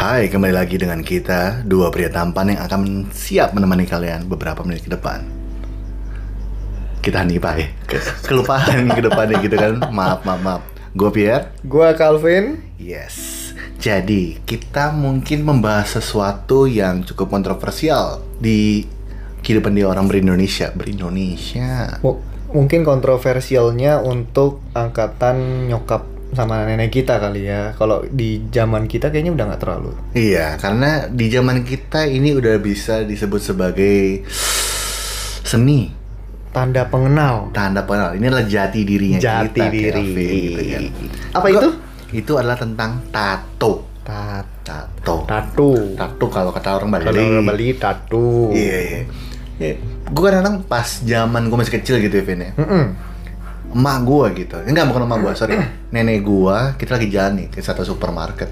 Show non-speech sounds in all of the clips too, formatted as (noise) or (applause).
Hai, kembali lagi dengan kita Dua pria tampan yang akan siap menemani kalian beberapa menit ke depan. Kita Hanipa ya. Ke- Kelupaan ke depannya gitu kan. Maaf, maaf, maaf. Gue Pierre. Gua Calvin. Yes. Jadi, kita mungkin membahas sesuatu yang cukup kontroversial Di kehidupan di orang berindonesia. Berindonesia. Mu- mungkin kontroversialnya untuk angkatan nyokap sama nenek kita kali ya. Kalau di zaman kita kayaknya udah nggak terlalu. Iya, karena di zaman kita ini udah bisa disebut sebagai seni Tanda pengenal. tanda pengenal ini adalah jati dirinya Jati kita diri. Gitu kan. Apa Gua- itu? itu adalah tentang tato Tat tato tatu. tato kalau kata orang Bali Kalau orang Bali tatu. iya iya ya, gue kadang pas zaman gue masih kecil gitu ya Vin ya Mm-mm. Emak gue gitu enggak bukan emak gue sorry (clears throat) nenek gue kita lagi jalan nih ke satu supermarket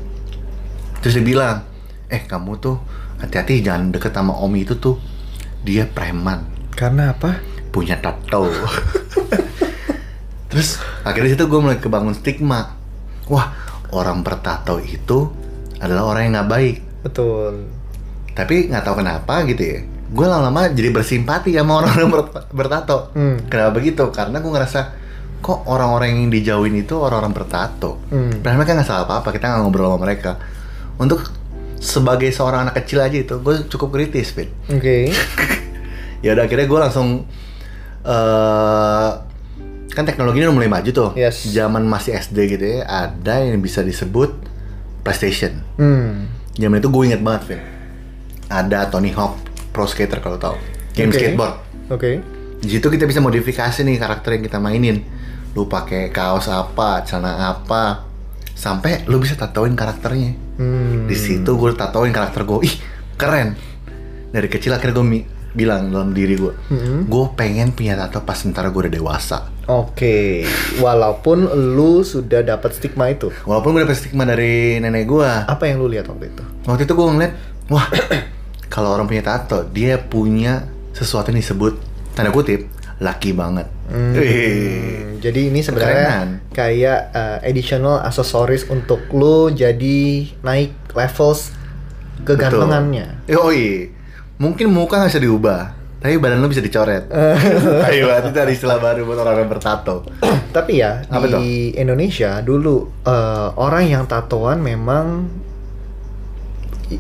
terus dia bilang eh kamu tuh hati-hati jangan deket sama om itu tuh dia preman Karena apa? punya tato. (laughs) Terus akhirnya situ gue mulai kebangun stigma. Wah orang bertato itu adalah orang yang nggak baik. Betul. Tapi nggak tahu kenapa gitu ya. Gue lama-lama jadi bersimpati sama orang-orang ber- bertato. Hmm. Kenapa begitu? Karena gue ngerasa kok orang-orang yang dijauhin itu orang-orang bertato. Hmm. Padahal mereka nggak salah apa-apa. Kita nggak ngobrol sama mereka. Untuk sebagai seorang anak kecil aja itu gue cukup kritis, Fit Oke. (laughs) ya udah akhirnya gue langsung eh kan teknologi ini udah mulai maju tuh Yes. zaman masih SD gitu ya ada yang bisa disebut PlayStation Hmm. zaman itu gue inget banget Vin ada Tony Hawk Pro Skater kalau tahu game Oke. skateboard Oke. di situ kita bisa modifikasi nih karakter yang kita mainin lu pakai kaos apa celana apa sampai lu bisa tatoin karakternya Hmm. di situ gue tatoin karakter gue ih keren dari kecil akhirnya gue bilang dalam diri gue Mm-mm. gue pengen punya tato pas ntar gue udah dewasa Oke. Walaupun lu sudah dapat stigma itu. walaupun gue dapet stigma dari nenek gue Apa yang lu lihat waktu itu? waktu itu gue ngeliat wah kalau orang punya tato dia punya sesuatu yang disebut tanda kutip laki banget Hmm, Wih. jadi ini Kerenan. sebenarnya kayak uh, additional aksesoris untuk lo jadi naik levels kegantengannya. Yoi. mungkin muka nggak bisa diubah tapi badan lu bisa dicoret (laughs) ayo itu ada istilah baru buat orang-orang bertato Tapi ya Apa di Indonesia dulu uh, orang yang tatoan memang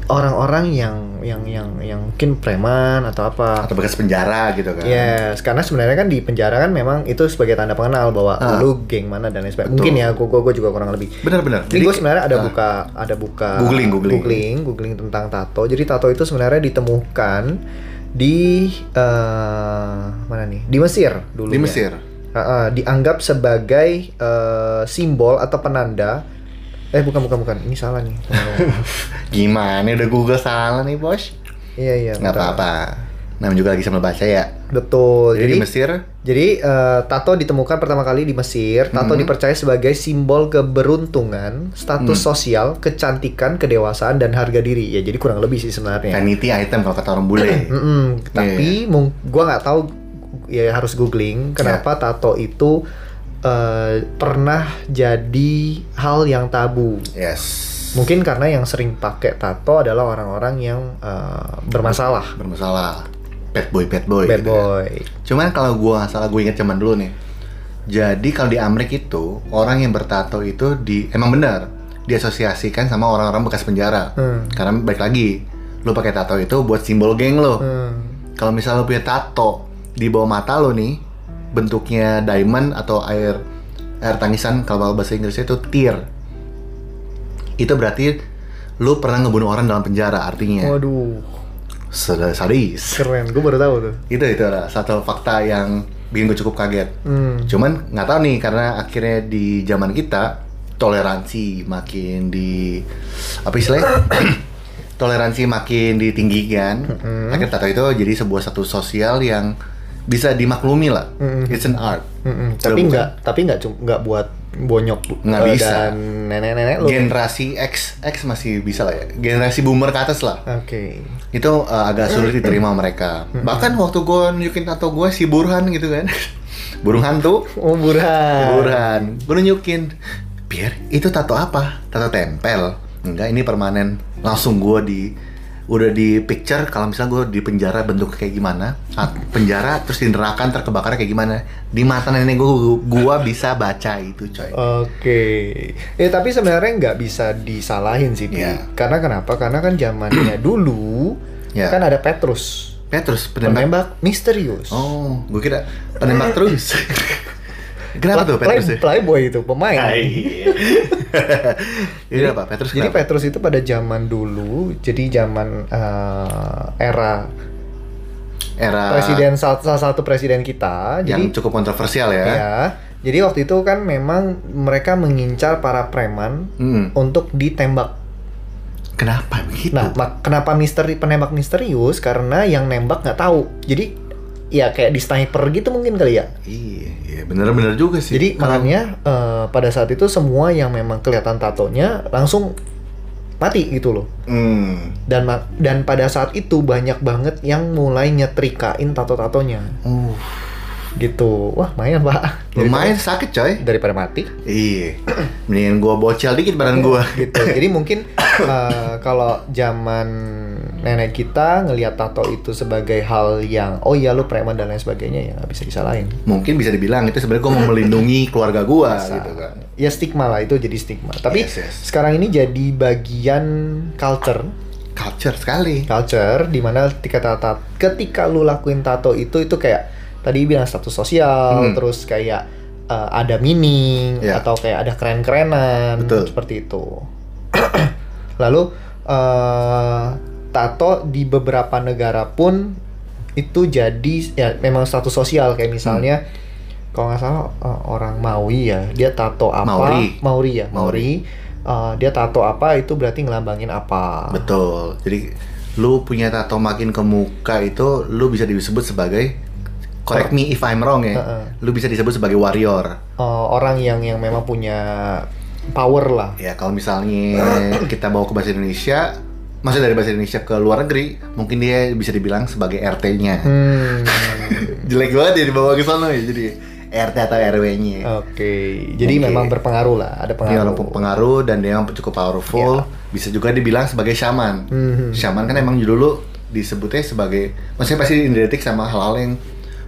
orang-orang yang yang yang yang mungkin preman atau apa. atau bekas penjara gitu kan Yes, karena sebenarnya kan di penjara kan memang itu sebagai tanda pengenal bahwa Ah. lu geng mana dan lain sebagainya. Mungkin ya, gua, gua, gua juga kurang lebih. benar-benar Jadi gue sebenarnya ada ah, buka ada buka Googling, googling. googling googling tentang tato. Jadi tato itu sebenarnya ditemukan di eh, mana nih? Di Mesir dulu. di Mesir dianggap sebagai eh, simbol atau penanda. Eh bukan bukan bukan. Ini salah nih. (laughs) Gimana udah Google salah nih bos? iya iya. Bentar. apa-apa. Namanya juga lagi sambil baca ya. Betul. Jadi, Jadi di Mesir, Jadi eh, tato ditemukan pertama kali di Mesir. Tato Mhm. dipercaya sebagai simbol keberuntungan, status Hmm. sosial, kecantikan, kedewasaan dan harga diri. Ya jadi kurang lebih sih sebenarnya. vanity item kalau kata orang bule. (clears throat) Mm-mm. Iya, Tapi mung- gua nggak tahu ya harus googling kenapa tato itu eh, pernah jadi hal yang tabu. yes. Mungkin karena yang sering pakai tato adalah orang-orang yang eh, bermasalah, Bermasalah. Bad boy, bad boy. bad gitu ya. boy. Cuman kalau gua nggak salah gue inget zaman dulu nih. Jadi kalau di Amerika itu orang yang bertato itu di emang benar diasosiasikan sama orang-orang bekas penjara. Hmm. Karena baik lagi, lu pakai tato itu buat simbol geng lo. Hmm. Kalau misalnya lu punya tato di bawah mata lo nih, bentuknya diamond atau air air tangisan kalau bahasa Inggrisnya itu tear. Itu berarti lu pernah ngebunuh orang dalam penjara artinya. Waduh, sadis. keren. Gue baru tahu tuh. Itu itu adalah satu fakta yang bikin gue cukup kaget. Hmm. Cuman nggak tahu nih karena akhirnya di zaman kita toleransi makin di apa istilahnya? (coughs) toleransi makin ditinggikan. Mm-mm. Akhirnya tato itu jadi sebuah satu sosial yang bisa dimaklumi lah. Mm-mm. It's an art. Itu Tapi nggak, tapi nggak cum- nggak buat bonyok Nggak eh, bisa. dan nenek-nenek lu. Generasi X X masih bisa lah ya. Generasi boomer ke atas lah. Oke. Itu uh, agak sulit diterima mereka. Bahkan waktu gue nunjukin tato gue si Burhan gitu kan. (laughs) Burung hantu. Oh Burhan. Burhan. Gue nunjukin. Biar itu tato apa? Tato tempel. enggak ini permanen langsung gue di udah di picture kalau misalnya gue di penjara bentuk kayak gimana penjara terus di neraka ntar kebakarnya kayak gimana di mata nenek gue gue bisa baca itu coy Oke. Eh tapi sebenarnya nggak bisa disalahin sih Di. Iya. Karena kenapa? Karena kan zamannya (clears throat) dulu Iya. kan ada Petrus, Petrus penembak penembak misterius. oh gue kira penembak terus (laughs) kenapa tuh Play- Petrus ya? Playboy itu pemain. (laughs) Ini apa Petrus Jadi kenapa? Petrus itu pada zaman dulu, jadi zaman eh, era era presiden salah, satu presiden kita. yang Jadi cukup kontroversial ya, ya, jadi waktu itu kan memang mereka mengincar para preman Hmm, untuk ditembak. kenapa begitu Nah, kenapa misteri penembak misterius? Karena yang nembak nggak tahu. Jadi ya kayak di sniper gitu mungkin kali ya. iya iya bener-bener juga sih Jadi Kalau- makanya eh, pada saat itu semua yang memang kelihatan tatonya langsung mati gitu loh. hmm. Dan dan pada saat itu banyak banget yang mulai nyetrikain tato-tatonya uh, gitu. Wah, lumayan, Pak. lumayan sakit coy daripada mati. iya mendingan gua bocel dikit badan gua gitu. Jadi mungkin (coughs) eh, kalau zaman nenek kita ngelihat tato itu sebagai hal yang oh iya lu preman dan lain sebagainya ya nggak bisa disalahin. mungkin bisa dibilang itu sebenarnya gua mau melindungi (laughs) keluarga Bisa. gitu kan Ya stigma lah itu jadi stigma. Tapi Yes, yes. sekarang ini jadi bagian culture, culture sekali culture di mana ketika tata, ketika lu lakuin tato itu itu kayak tadi bilang status sosial, Hmm. terus kayak eh, ada meaning Ya. atau kayak ada keren-kerenan seperti itu. (clears throat) Lalu eh, tato di beberapa negara pun itu jadi ya memang status sosial. Kayak misalnya kalau nggak salah eh, orang Maui ya dia tato apa? Maori. Maori ya Maori. Eh, dia tato apa itu berarti ngelambangin apa? Betul. Jadi lu punya tato makin ke muka itu lu bisa disebut sebagai correct me if I'm wrong ya Heeh. lu bisa disebut sebagai warrior. Eh, orang yang yang memang punya power lah. Ya kalau misalnya kita bawa ke bahasa Indonesia maksudnya dari bahasa Indonesia ke luar negeri mungkin dia bisa dibilang sebagai RT-nya hmm. (laughs) jelek banget ya dibawa ke sana ya jadi RT atau RW-nya oke jadi Oke. memang berpengaruh lah ada Dia pengaruh orang pengaruh dan dia cukup powerful bisa juga dibilang sebagai shaman Mhm. shaman kan emang dulu disebutnya sebagai maksudnya pasti identik sama hal-hal yang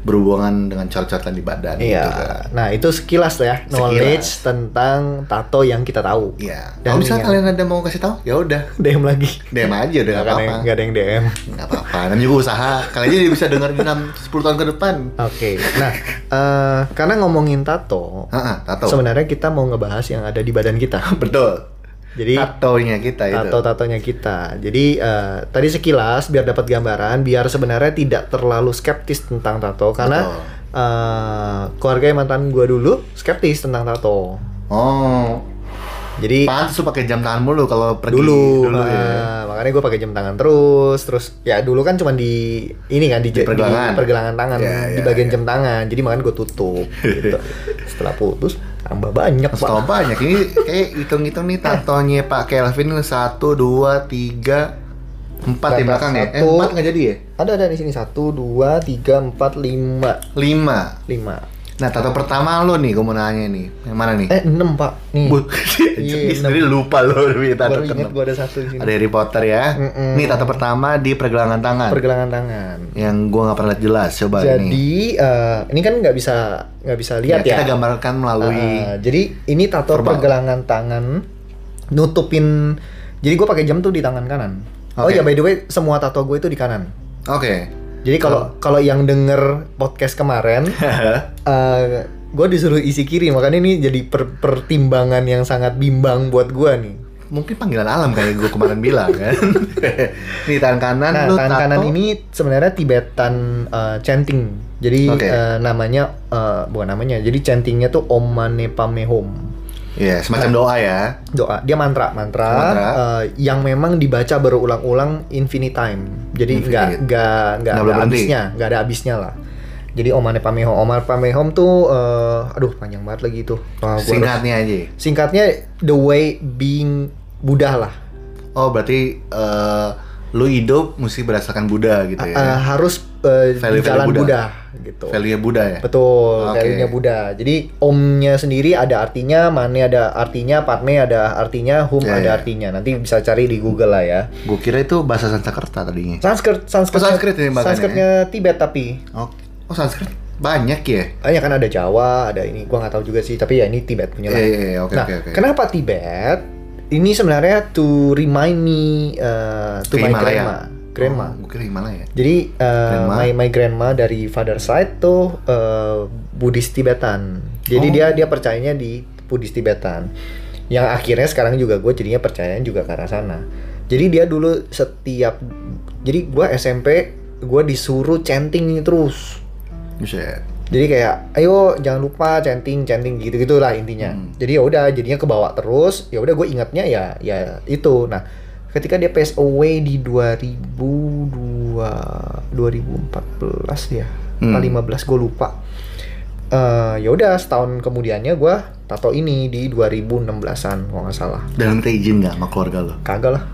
berhubungan dengan coret-coretan di badan Iya, gitu kan nah itu sekilas ya knowledge tentang tato yang kita tahu. Iya. Dan Kalau misalnya kalian ada mau kasih tahu, ya udah, DM lagi. DM aja udah nggak apa-apa. yang, nggak ada yang DM. Nggak apa-apa. Namanya juga usaha. Kalian aja bisa dengar di 10 tahun ke depan. Oke, nah eh, karena ngomongin tato, Heeh, tato. sebenarnya kita mau ngebahas yang ada di badan kita. (laughs) Betul. Jadi Tatonya kita itu. tato-tatonya kita. Jadi eh, tadi sekilas biar dapat gambaran, biar sebenarnya tidak terlalu skeptis tentang tato karena Betul. eh, keluarga mantan gua dulu skeptis tentang tato. Oh, Jadi pantas lu pakai jam tangan mulu kalau pergi dulu, dulu eh, ya. makanya gue pakai jam tangan terus terus ya dulu kan cuma di ini kan di, Di pergelangan. di pergelangan tangan Ya, di ya, bagian ya. jam tangan jadi makanya gue tutup gitu (laughs) setelah putus tambah banyak Setahu pak banyak ini kayak hitung-hitung nih tatonya Pak Kelvin satu dua tiga empat di belakang ya? Eh, empat nggak jadi ya? ada ada di sini satu dua tiga empat lima Lima. lima Nah tato pertama lo nih, gue mau nanya nih, yang mana nih? eh enam pak nih Bu, Iya, (laughs) sendiri lupa lo punya tato baru keenam. gue ada satu di sini Ada Harry Potter ya. Mm-mm. Nih tato pertama di pergelangan tangan. pergelangan tangan yang gua nggak pernah lihat jelas. Coba ini. jadi eh, ini kan nggak bisa nggak bisa Ya, lihat ya, kita gambarkan melalui Ah, jadi ini tato verbal. pergelangan tangan nutupin. Jadi gue pakai jam tuh di tangan kanan. Oh Oke. ya by the way semua tato gue itu di kanan. Oke. Jadi kalau kalau yang denger podcast kemarin, (laughs) eh gue disuruh isi kiri makanya ini jadi per- pertimbangan yang sangat bimbang buat gue nih. Mungkin panggilan alam kayak gue kemarin (laughs) bilang kan. (laughs) nih tangan kanan Nah lu tangan tato. kanan ini sebenarnya Tibetan eh, chanting. Jadi Oke. eh, namanya eh, bukan namanya. Jadi chantingnya tuh Om Mane Padme Hum. Iya, semacam doa ya. doa dia mantra mantra, Mantra. eh, yang memang dibaca berulang-ulang infinite time jadi Infinite. nggak nggak nggak Nggak ada habisnya nggak ada habisnya lah jadi Om Mane Padme Hum Om Mane Padme Hum tuh eh, aduh panjang banget lagi itu Wah, Singkatnya aja. singkatnya the way being Buddha lah Oh, berarti eh, lu hidup mesti berdasarkan Buddha gitu ya. harus eh, di Value-value jalan Buddha. Buddha. Gitu. Value Buddha ya. Betul, Oke. value-nya Buddha. Jadi omnya sendiri ada artinya, mane ada artinya, padme ada artinya, hum Ya, ada ya. artinya. Nanti bisa cari di Google lah ya. Gue kira itu bahasa Sanskerta tadinya. Sanskrit, Sanskrit, Oh, Sanskrit ini makanya. Sanskritnya Tibet tapi Oh, oh Sanskrit banyak ya. banyak kan ada Jawa, ada ini. Gua nggak tahu juga sih, tapi ya ini Tibet punya lah. Iya, iya, iya, oke, nah, oke, oke. kenapa Tibet? Ini sebenarnya to remind me uh, to Ke my Himalaya. grandma. Grandma. Oh, gue kira Himalaya. Jadi uh, Grandma. my my grandma dari father side tuh uh, Buddhis Tibetan. Jadi Oh. dia dia percayanya di Buddhis Tibetan. Yang akhirnya sekarang juga gue jadinya percayanya juga ke arah sana. Jadi dia dulu setiap jadi gue SMP gue disuruh chanting terus. Buset. Jadi kayak ayo jangan lupa chanting chanting gitu gitulah intinya. Hmm. Jadi ya udah jadinya kebawa terus. Ya udah gue ingatnya ya ya itu. Nah ketika dia pass away di 2002 2014 ya Hmm. hmm. 15 gue lupa. Eh ya udah setahun kemudiannya gue tato ini di 2016an kalau nggak salah. Dan minta izin nggak sama keluarga lo? Kagak lah.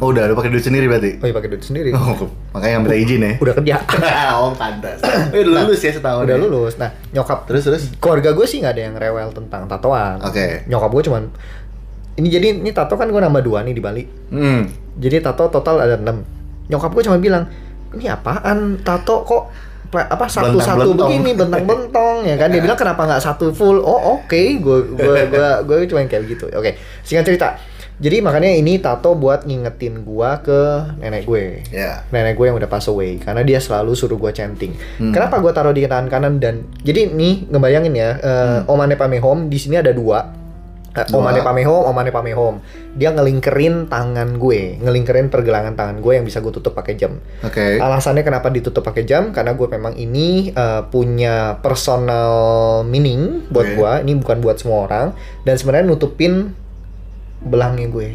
Oh udah, lu pakai duit sendiri berarti? Oh iya pakai duit sendiri. Oh, makanya minta izin ya? Udah kerja. (laughs) oh, pantas. (coughs) Udah lulus ya setahun udah ya? lulus. Nah nyokap Terus, terus? keluarga gue sih nggak ada yang rewel tentang tatoan. Oke. Nyokap gue cuman ini jadi ini tato kan gue nambah dua nih di Bali. Hmm. Jadi tato total ada 6 Nyokap gue cuma bilang, ini apaan tato kok pa- apa satu-satu begini bentang-bentong ya kan dia bilang kenapa nggak satu full oh oke gue gue gue gue cuma kayak gitu oke singkat cerita jadi makanya ini tato buat ngingetin gua ke nenek gue Ya. nenek gue yang udah pass away karena dia selalu suruh gue chanting. Hmm. Kenapa gue taruh di tangan kanan dan jadi nih ngebayangin ya eh, Omane Pamehom di sini ada dua. Eh. Omane Pamehom, Omane Pamehom. Dia ngelingkerin tangan gue, ngelingkerin pergelangan tangan gue yang bisa gue tutup pakai jam. Oke. Alasannya kenapa ditutup pakai jam? Karena gue memang ini eh, punya personal meaning buat Oke. gue. Ini bukan buat semua orang dan sebenarnya nutupin belangnya gue,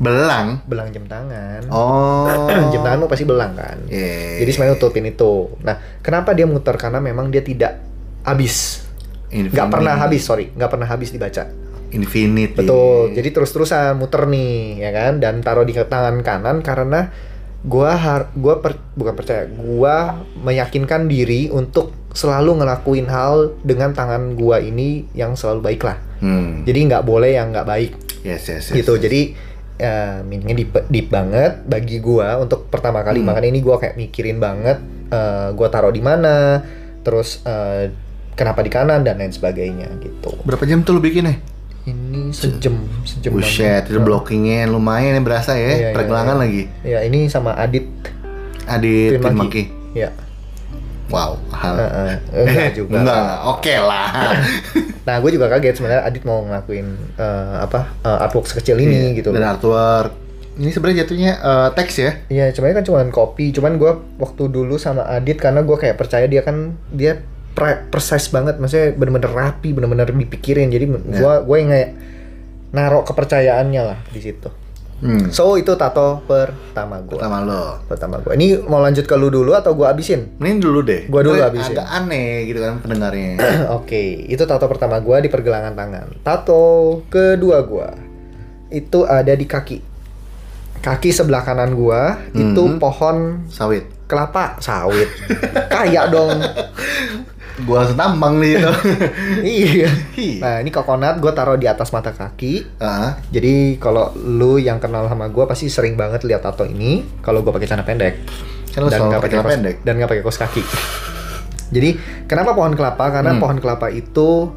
Belang. belang jam tangan. Oh. (clears throat) jam tangan lo pasti belang kan. Iya. Jadi sebenarnya nutupin itu. Nah, kenapa dia muter? Karena memang dia tidak habis. Nggak pernah habis, sorry. Nggak pernah habis dibaca. Infinity. Betul. Jadi terus-terusan muter nih, ya kan? Dan taruh di tangan kanan karena gua har gua per- bukan percaya, gua meyakinkan diri untuk selalu ngelakuin hal dengan tangan gua ini yang selalu baik lah. Hmm. Jadi nggak boleh yang nggak baik Yes, yes, yes. gitu. Jadi eh meaningnya deep, deep banget bagi gua untuk pertama kali. Hmm. Makanya ini gua kayak mikirin banget eh gua taruh di mana, terus eh, kenapa di kanan dan lain sebagainya gitu. Berapa jam tuh lu bikin nih? Ini sejam, sejam Buset, itu blockingnya lumayan ya berasa ya, Iya, iya, pergelangan iya. lagi. Ya ini sama Adit Adit Twin. Monkey. Ya, Wow, hal. eh, eh, enggak (laughs) juga. Enggak, oke lah. (laughs) Nah, gue juga kaget sebenarnya Adit mau ngelakuin eh, apa eh, artwork sekecil ini gitu. Dan artwork. Ini sebenarnya jatuhnya eh, teks ya. Iya, sebenarnya kan cuma kopi. Cuman gue waktu dulu sama Adit karena gue kayak percaya dia kan dia pre- precise banget, maksudnya bener-bener rapi, bener-bener dipikirin. Jadi gue gue yang kayak narok kepercayaannya lah di situ. Hmm. So itu tato pertama gue. Pertama lo. Pertama gue. Ini mau lanjut ke lu dulu atau gue abisin? Ini dulu deh. Gua dulu Gue habisin. Agak aneh gitu kan pendengarnya. (clears throat) Oke, itu tato pertama gua di pergelangan tangan. Tato kedua gua itu ada di kaki. Kaki sebelah kanan gua itu Mhm. pohon Sawit. kelapa sawit. Kayak dong. (laughs) Gua langsung tambang nih itu. (laughs) iya. Nah, ini coconut gua taruh di atas mata kaki. Ah, Jadi kalau lu yang kenal sama gua pasti sering banget lihat tato ini kalau gua pakai celana pendek. Kan selalu nggak pakai kaos- pendek. dan nggak pakai kaos kaki. Jadi kenapa pohon kelapa? Karena Hmm. pohon kelapa itu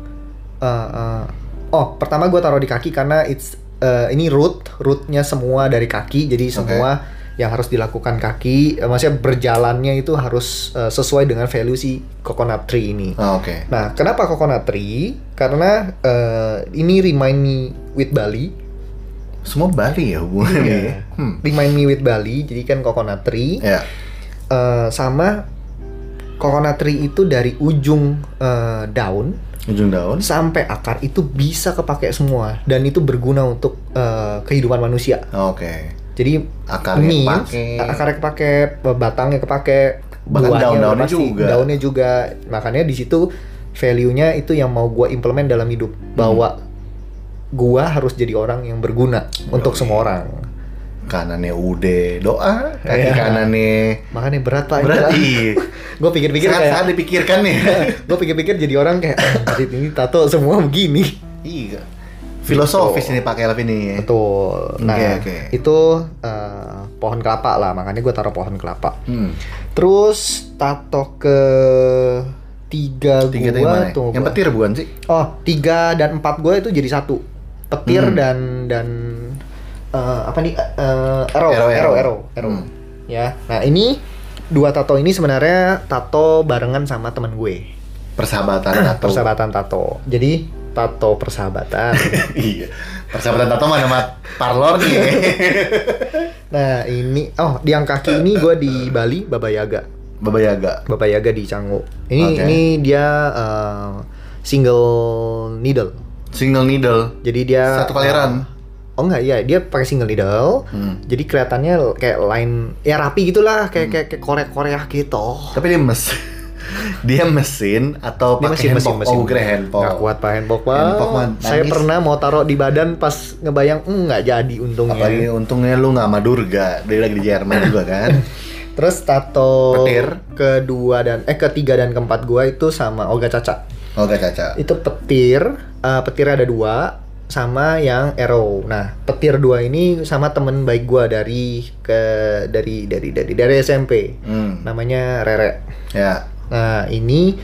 uh, uh, oh pertama gue taruh di kaki karena it's uh, ini root rootnya semua dari kaki jadi semua yang harus dilakukan kaki uh, maksudnya berjalannya itu harus uh, sesuai dengan value si coconut tree ini. Oh, Oke. Nah kenapa coconut tree? Karena uh, ini remind me with Bali. Semua Bali ya hubungannya. Iya. Hmm. Remind me with Bali. Jadi kan coconut tree. Ya. Eh, sama coconut tree itu dari ujung eh, daun Ujung daun. sampai akar itu bisa kepake semua dan itu berguna untuk eh, kehidupan manusia. Oke. Jadi Akarnya means, kepake. akarnya kepake, batangnya kepake, Bahkan daun-daunnya udah juga. daunnya juga. Makanya di situ value-nya itu yang mau gua implement dalam hidup Hmm. bahwa gua harus jadi orang yang berguna untuk semua orang. kanannya ude doa, kaki Iya. kanannya Makanya berat pak. berarti. (laughs) gue pikir-pikir Sangat kayak sangat dipikirkan nih. (laughs) gue pikir-pikir jadi orang kayak ini tato semua begini. iya. Filosofis Gitu. ini pakai Elvin ini. Betul. Nah Oke, oke. itu eh, pohon kelapa lah, makanya gue taruh pohon kelapa. Hmm. Terus tato ke tiga, Tiga gua tuh. Yang gua- petir bukan sih? Oh tiga dan empat gue itu jadi satu. Petir Hmm. dan dan eh, apa nih? Arrow, Arrow, arrow, arrow. arrow, arrow. Hmm. Ya. Nah ini dua tato ini sebenarnya tato barengan sama teman gue. Persahabatan (clears throat) tato. Persahabatan tato. Jadi tato persahabatan. (laughs) iya. Persahabatan tato mana mat parlor nih. (laughs) nah ini oh di yang kaki ini gue di Bali Baba Yaga. Baba Yaga. Baba Yaga di Canggu. Ini Oke. ini dia eh, single needle. Single needle. Jadi dia Satu kaliran. Oh enggak iya dia pakai single needle. Hmm. Jadi kelihatannya kayak line ya rapi gitulah kayak kayak, kayak korek-korek gitu. Tapi dia mes dia mesin atau pakai handpok? Oh, kira handpok. Nggak kuat pak handpok pak. Handpok mah Saya pernah mau taruh di badan pas ngebayang "Hmm, nggak jadi untungnya. Apalagi untungnya lu nggak sama Durga, dia lagi di Jerman juga kan. (laughs) Terus tato Petir. kedua dan eh ketiga dan keempat gua itu sama Olga Caca. Oh gak caca. Itu petir, eh, petir ada dua sama yang arrow. Nah, petir dua ini sama temen baik gua dari ke dari dari dari dari SMP. Hmm. Namanya Rere. Ya. Nah, ini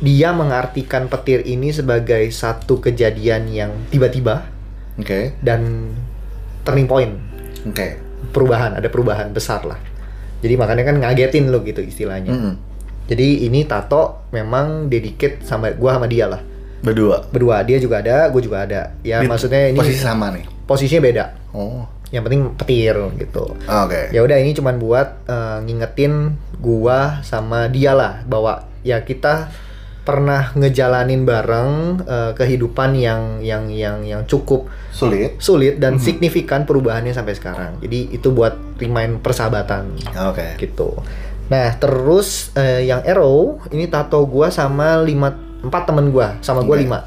dia mengartikan petir ini sebagai satu kejadian yang tiba-tiba Oke. dan turning point. Oke. Perubahan, ada perubahan besar lah. Jadi makanya kan ngagetin lo gitu istilahnya. Mm-mm. Jadi ini tato memang dedicate sama gua sama dia lah. Berdua. Berdua, dia juga ada, gue juga ada. Ya Di maksudnya ini posisi sama nih. posisinya beda. Oh. Yang penting petir gitu. Oke. Ya udah ini cuman buat eh, ngingetin gua sama dia lah bahwa ya kita pernah ngejalanin bareng eh, kehidupan yang yang yang yang cukup Sulit. sulit dan signifikan perubahannya sampai sekarang. Jadi itu buat remind persahabatan Oke. gitu. Nah terus eh, yang arrow ini tato gua sama lima empat temen gua sama gua Oke. lima.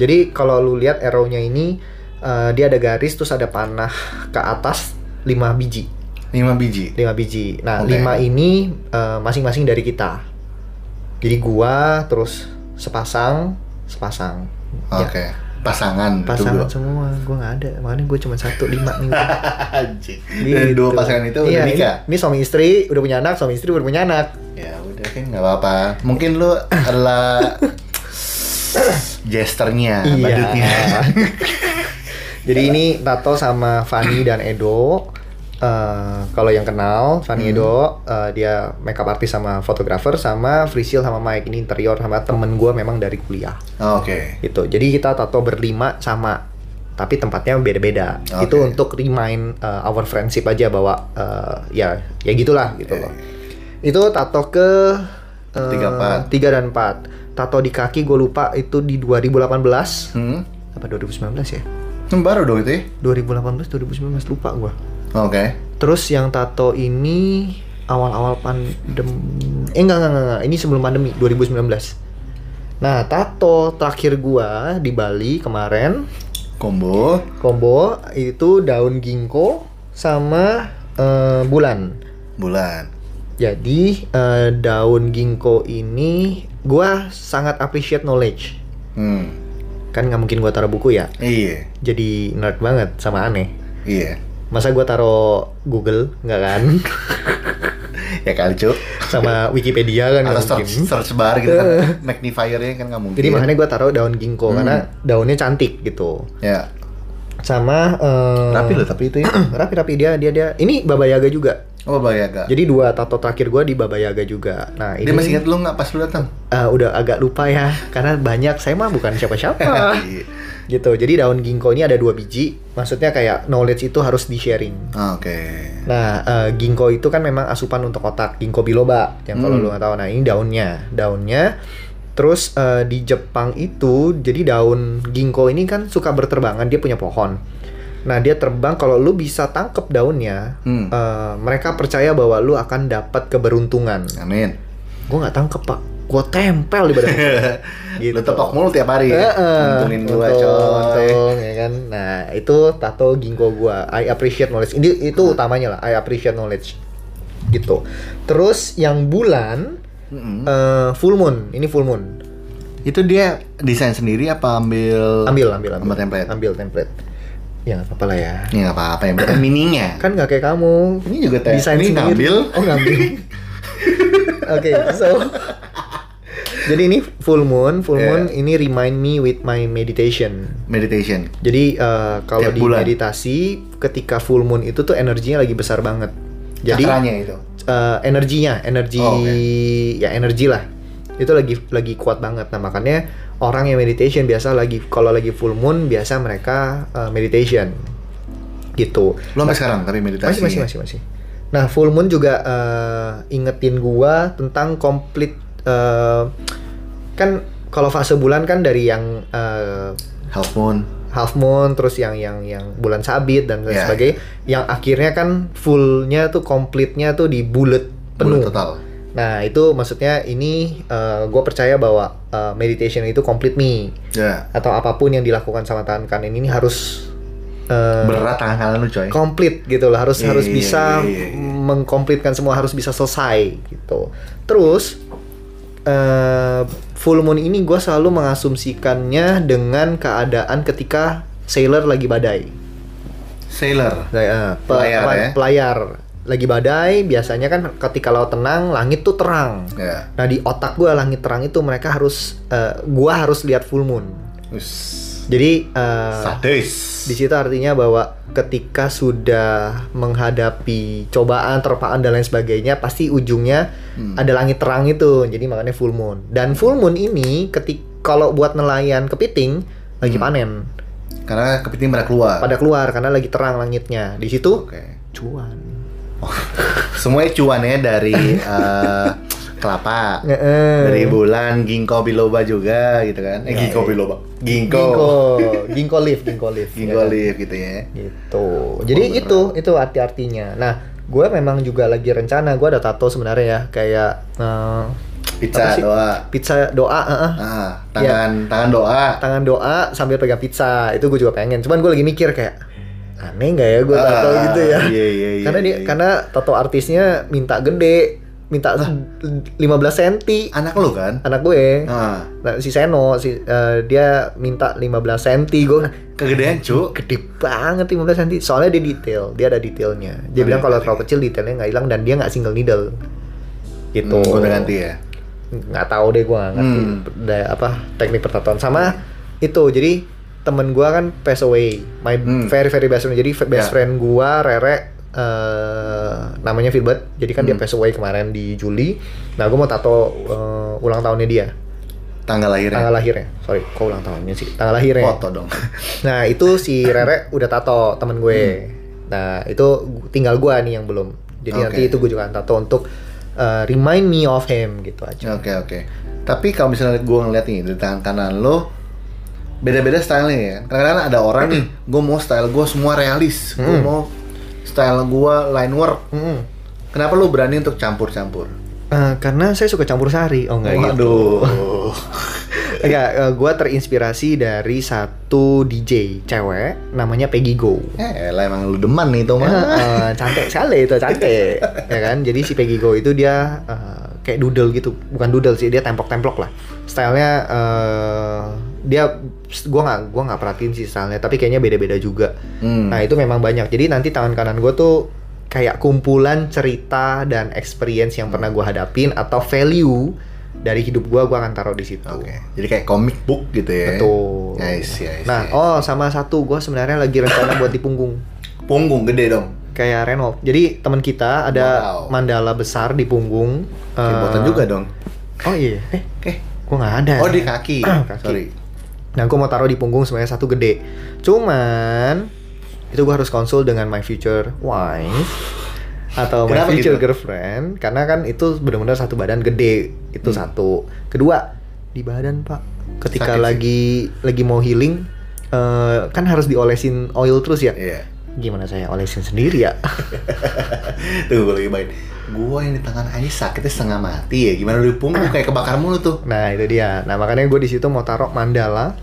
Jadi kalau lu lihat arrow-nya ini eh, dia ada garis terus ada panah ke atas lima biji. 5 biji. 5 biji. Nah, Oke. 5 ini eh, masing-masing dari kita. Jadi gua terus sepasang, sepasang. Ya, Oke. Pasangan. itu pasangan dua. semua. Gua nggak ada. Makanya gua cuma satu lima nih. (laughs) Dan dua Gitu. pasangan itu Iya, udah ini, nikah. ini suami istri udah punya anak, suami istri udah punya anak. Ya udah kan nggak apa-apa. Mungkin lu adalah (coughs) gesternya, Iya. badutnya. (laughs) Jadi ini tato sama Fanny dan Edo. Eh, kalau yang kenal Fanny Hmm. Edo, eh, dia makeup artist sama fotografer, sama Frisil sama Mike ini interior sama temen gua memang dari kuliah. Oke. gitu. Jadi kita tato berlima sama tapi tempatnya beda-beda. Oke. Itu untuk remind uh, our friendship aja bahwa uh, ya ya gitulah gitu loh. Itu tato ke uh, Tiga, empat. tiga dan 4. Tato di kaki gue lupa itu di 2018 Hmm. apa 2019 ya? Kan baru dong itu ya? 2018 2019 lupa gua. Oke. Terus yang tato ini awal-awal pandemi eh enggak, enggak enggak enggak ini sebelum pandemi 2019. Nah, tato terakhir gua di Bali kemarin Combo. combo itu daun ginkgo sama eh, bulan. Bulan. Jadi eh, daun ginkgo ini gua sangat appreciate knowledge. Hmm. Kan nggak mungkin gua taruh buku ya. Iya. Jadi nerd banget sama aneh. Iya. Masa gua taruh Google nggak kan? (laughs) Ya kali cuk. sama Wikipedia kan Atau mungkin. search, search bar gitu kan. (laughs) Magnifiernya kan nggak mungkin. Jadi makanya gua taruh daun ginkgo Hmm. karena daunnya cantik gitu. Ya. Sama eh, Rapi loh tapi itu ya. (clears throat) rapi-rapi dia dia dia. Ini Baba Yaga juga. Oh Bayaga. Jadi dua tato terakhir gua di Baba Yaga juga. Nah, ini Dia masih ingat lu nggak pas lu datang? eh, udah agak lupa ya karena banyak saya mah bukan siapa-siapa. (laughs) Iya. gitu. Jadi daun ginkgo ini ada dua biji. Maksudnya kayak knowledge itu harus di-sharing. Oke. Nah, eh, ginkgo itu kan memang asupan untuk otak, ginkgo biloba. Yang kalau Hmm. lu nggak tahu, nah ini daunnya, daunnya. Terus eh, di Jepang itu, jadi daun ginkgo ini kan suka berterbangan, dia punya pohon. Nah, dia terbang kalau lu bisa tangkep daunnya, Hmm. eh, mereka percaya bahwa lu akan dapat keberuntungan. Amin. Gue nggak tangkep pak. gue tempel di badan (laughs) Lu tepok mulu tiap hari ya. Untungin Untung, coy. ya kan. Nah, itu tato ginkgo gua. I appreciate knowledge. Ini itu utamanya lah. I appreciate knowledge. Gitu. Terus yang bulan Mm-mm. eh, full moon. Ini full moon. Itu dia desain sendiri apa ambil Ambil, ambil, ambil. Sama template. Ambil template. Ya nggak apa-apa lah ya. Ya nggak apa-apa yang penting mininya. Kan nggak kayak kamu. Ini juga te- desain ini sendiri. ngambil. Oh ngambil. (laughs) Oke, so jadi ini full moon, full Yeah. moon ini remind me with my meditation. Meditation. Jadi eh, kalau di bulan. meditasi ketika full moon itu tuh energinya lagi besar banget. Jadi Cakranya itu. Eh, energinya, energi Oh, oke. ya energi lah. Itu lagi lagi kuat banget. Nah, makanya orang yang meditation biasa lagi kalau lagi full moon biasa mereka eh, meditation. Gitu. Lu sampai sekarang tapi meditasi. Masih masih masih masih. Nah, full moon juga eh, ingetin gua tentang komplit eh, kan kalau fase bulan kan dari yang eh, Half moon. Half moon terus yang yang yang bulan sabit dan lain Ya, sebagainya yang akhirnya kan fullnya tuh komplitnya tuh di bulat penuh Bulan total. nah itu maksudnya ini gue percaya bahwa uh, meditation itu complete me Ya. atau apa pun yang dilakukan sama tangan kanan ini harus uh, Berat tangan kanan lu coy. komplit gitu loh harus Iya, harus iya, bisa iya, iya, iya. mengkomplitkan semua harus bisa selesai gitu terus eh, full moon ini gue selalu mengasumsikannya dengan keadaan ketika sailor lagi badai Sailor. Eh, pe- Pelayar, ya? pelayar lagi badai biasanya kan ketika laut tenang langit tuh terang Ya. nah di otak gue langit terang itu mereka harus eh, gua harus lihat full moon Us. Jadi eh, Sadis. di situ artinya bahwa ketika sudah menghadapi cobaan, terpaan dan lain sebagainya, pasti ujungnya Hmm. ada langit terang itu. Jadi makanya full moon. Dan full moon ini ketik kalau buat nelayan kepiting lagi Hmm. panen, Karena kepiting pada keluar. pada keluar karena lagi terang langitnya. Di situ Oke. cuan. (laughs) Semuanya cuannya dari eh, (laughs) kelapa. Nge-eh. Dari bulan ginkgo biloba juga gitu kan. Eh ginkgo biloba. Ginkgo. Ginkgo, ginkgo leaf, ginkgo leaf. Ginkgo ya kan? leaf gitu ya. gitu jadi beneran. itu itu arti-artinya nah gue memang juga lagi rencana gue ada tato sebenarnya ya kayak eh, Pizza doa. pizza doa eh, eh. Ah, tangan tangan doa. tangan doa sambil pegang pizza itu gue juga pengen cuman gue lagi mikir kayak aneh nggak ya gue tato Ah, gitu ya Iya iya iya. karena dia iya. karena tato artisnya minta gede minta 15 cm anak lu kan? anak gue Ah, nah, si Seno si eh, dia minta 15 cm gue kegedean, Cuk. gede banget 15 cm soalnya dia detail dia ada detailnya dia Oh, bilang kalau terlalu kecil detailnya nggak hilang dan dia nggak single needle gitu Hmm, udah ganti ya. nggak tahu deh gue nggak ngerti Hmm. da- apa teknik pertatoan sama itu jadi temen gue kan pass away my Hmm. very very best friend jadi best Ya. friend gue Rere eh, namanya Filbert jadi kan dia Hmm. pass away kemarin di Juli nah gue mau tato eh, ulang tahunnya dia Tanggal lahirnya. tanggal lahirnya sorry kok ulang tahunnya sih tanggal lahirnya Foto dong. (laughs) Nah itu si Rere udah tato temen gue. Nah itu tinggal gue nih yang belum. Jadi Oke. nanti itu gue juga tato untuk uh, remind me of him gitu aja. Oke oke. Tapi kalau misalnya gue ngeliat nih di tangan kanan lo beda-beda stylenya ya. Kadang-kadang ada orang (clears throat) nih, gue mau style gue semua realis, gue Hmm. mau style gue line work. Mm-mm. Kenapa lo berani untuk campur-campur? Uh, karena saya suka campur sari. Oh enggak gitu. Waduh. (laughs) Enggak, uh, gue terinspirasi dari satu DJ cewek namanya Peggy Go. eh, lah emang lu demen nih itu mah. Eh, cantik sekali itu cantik (laughs) ya kan jadi si Peggy Go itu dia eh, kayak doodle gitu bukan doodle sih dia templok-templok lah stylenya eh dia gua nggak gua nggak perhatiin sih stylenya tapi kayaknya beda-beda juga Hmm. nah itu memang banyak jadi nanti tangan kanan gue tuh kayak kumpulan cerita dan experience yang pernah gua hadapin atau value dari hidup gua gua akan taruh di situ Oke. Jadi kayak comic book gitu ya. betul I see. nah oh sama satu gua sebenarnya lagi rencana buat di punggung Punggung gede dong. kayak renov. Jadi teman kita ada Wow. mandala besar di punggung. Kayak Eh, botan juga dong. Oh iya. Eh, Oke. gua nggak ada. Oh di kaki. (clears throat) Kaki. Sorry. Nah, gua mau taruh di punggung sebenarnya satu gede. Cuman itu gua harus konsul dengan my future wife atau my future gitu? girlfriend karena kan itu benar-benar satu badan gede itu Hmm. satu. Kedua di badan pak ketika Sakit sih. lagi lagi mau healing eh, kan harus diolesin oil terus ya. Iya. Gimana saya olesin sendiri ya? (laughs) Tuh gue lagi main. Gua yang di tangan Aji sakitnya setengah mati ya. Gimana lu di punggung (clears throat) kayak kebakar mulu tuh. nah itu dia. Nah makanya gue di situ mau taruh mandala,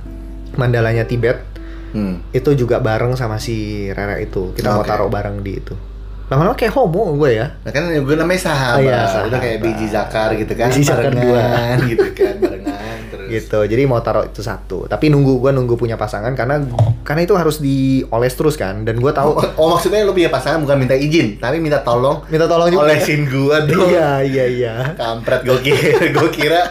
mandalanya Tibet. Hmm. Itu juga bareng sama si Rere itu. Kita mau Oke. taruh bareng di itu. Lama-lama kayak homo gue ya. Nah kan gue namanya sahabat. Oh, iya, Udah sahabat. kayak biji zakar gitu kan. Biji zakar Barengan (laughs) gitu kan. Gitu. Jadi mau taruh itu satu. Tapi nunggu gua nunggu punya pasangan karena karena itu harus dioles terus kan. Dan gua tahu Oh, oh, maksudnya lu punya pasangan bukan minta izin, tapi minta tolong minta tolong juga. olesin gua dong. (laughs) iya iya iya. Kampret gue kira, (laughs) gue kira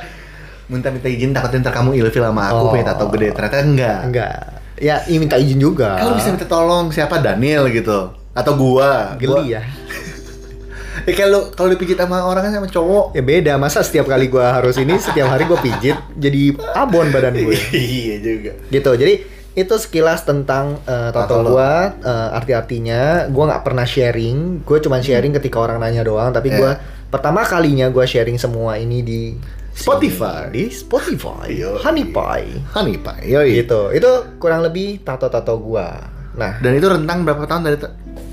minta minta izin takutnya ntar kamu ilfil sama aku Oh. punya tato gede. Ternyata enggak. enggak. Ya ini minta izin juga. Kalau bisa minta tolong siapa? Daniel gitu. Atau gua. Gua- geli ya (laughs) Ya kayak lu kalau dipijit sama orang kan sama cowok. ya beda. Masa setiap kali gua harus ini setiap hari gua pijit jadi abon badan gue (laughs) iya juga. gitu. Jadi itu sekilas tentang eh, Tato tato gua eh, arti-artinya gua nggak pernah sharing. Gue cuman sharing ketika orang nanya doang tapi gua pertama kalinya gua sharing semua ini di Spotify. di Spotify. Yoi. Honey Pie. Honey Pak, yoi. gitu. Itu kurang lebih tato-tato gua. Nah. Dan itu rentang berapa tahun dari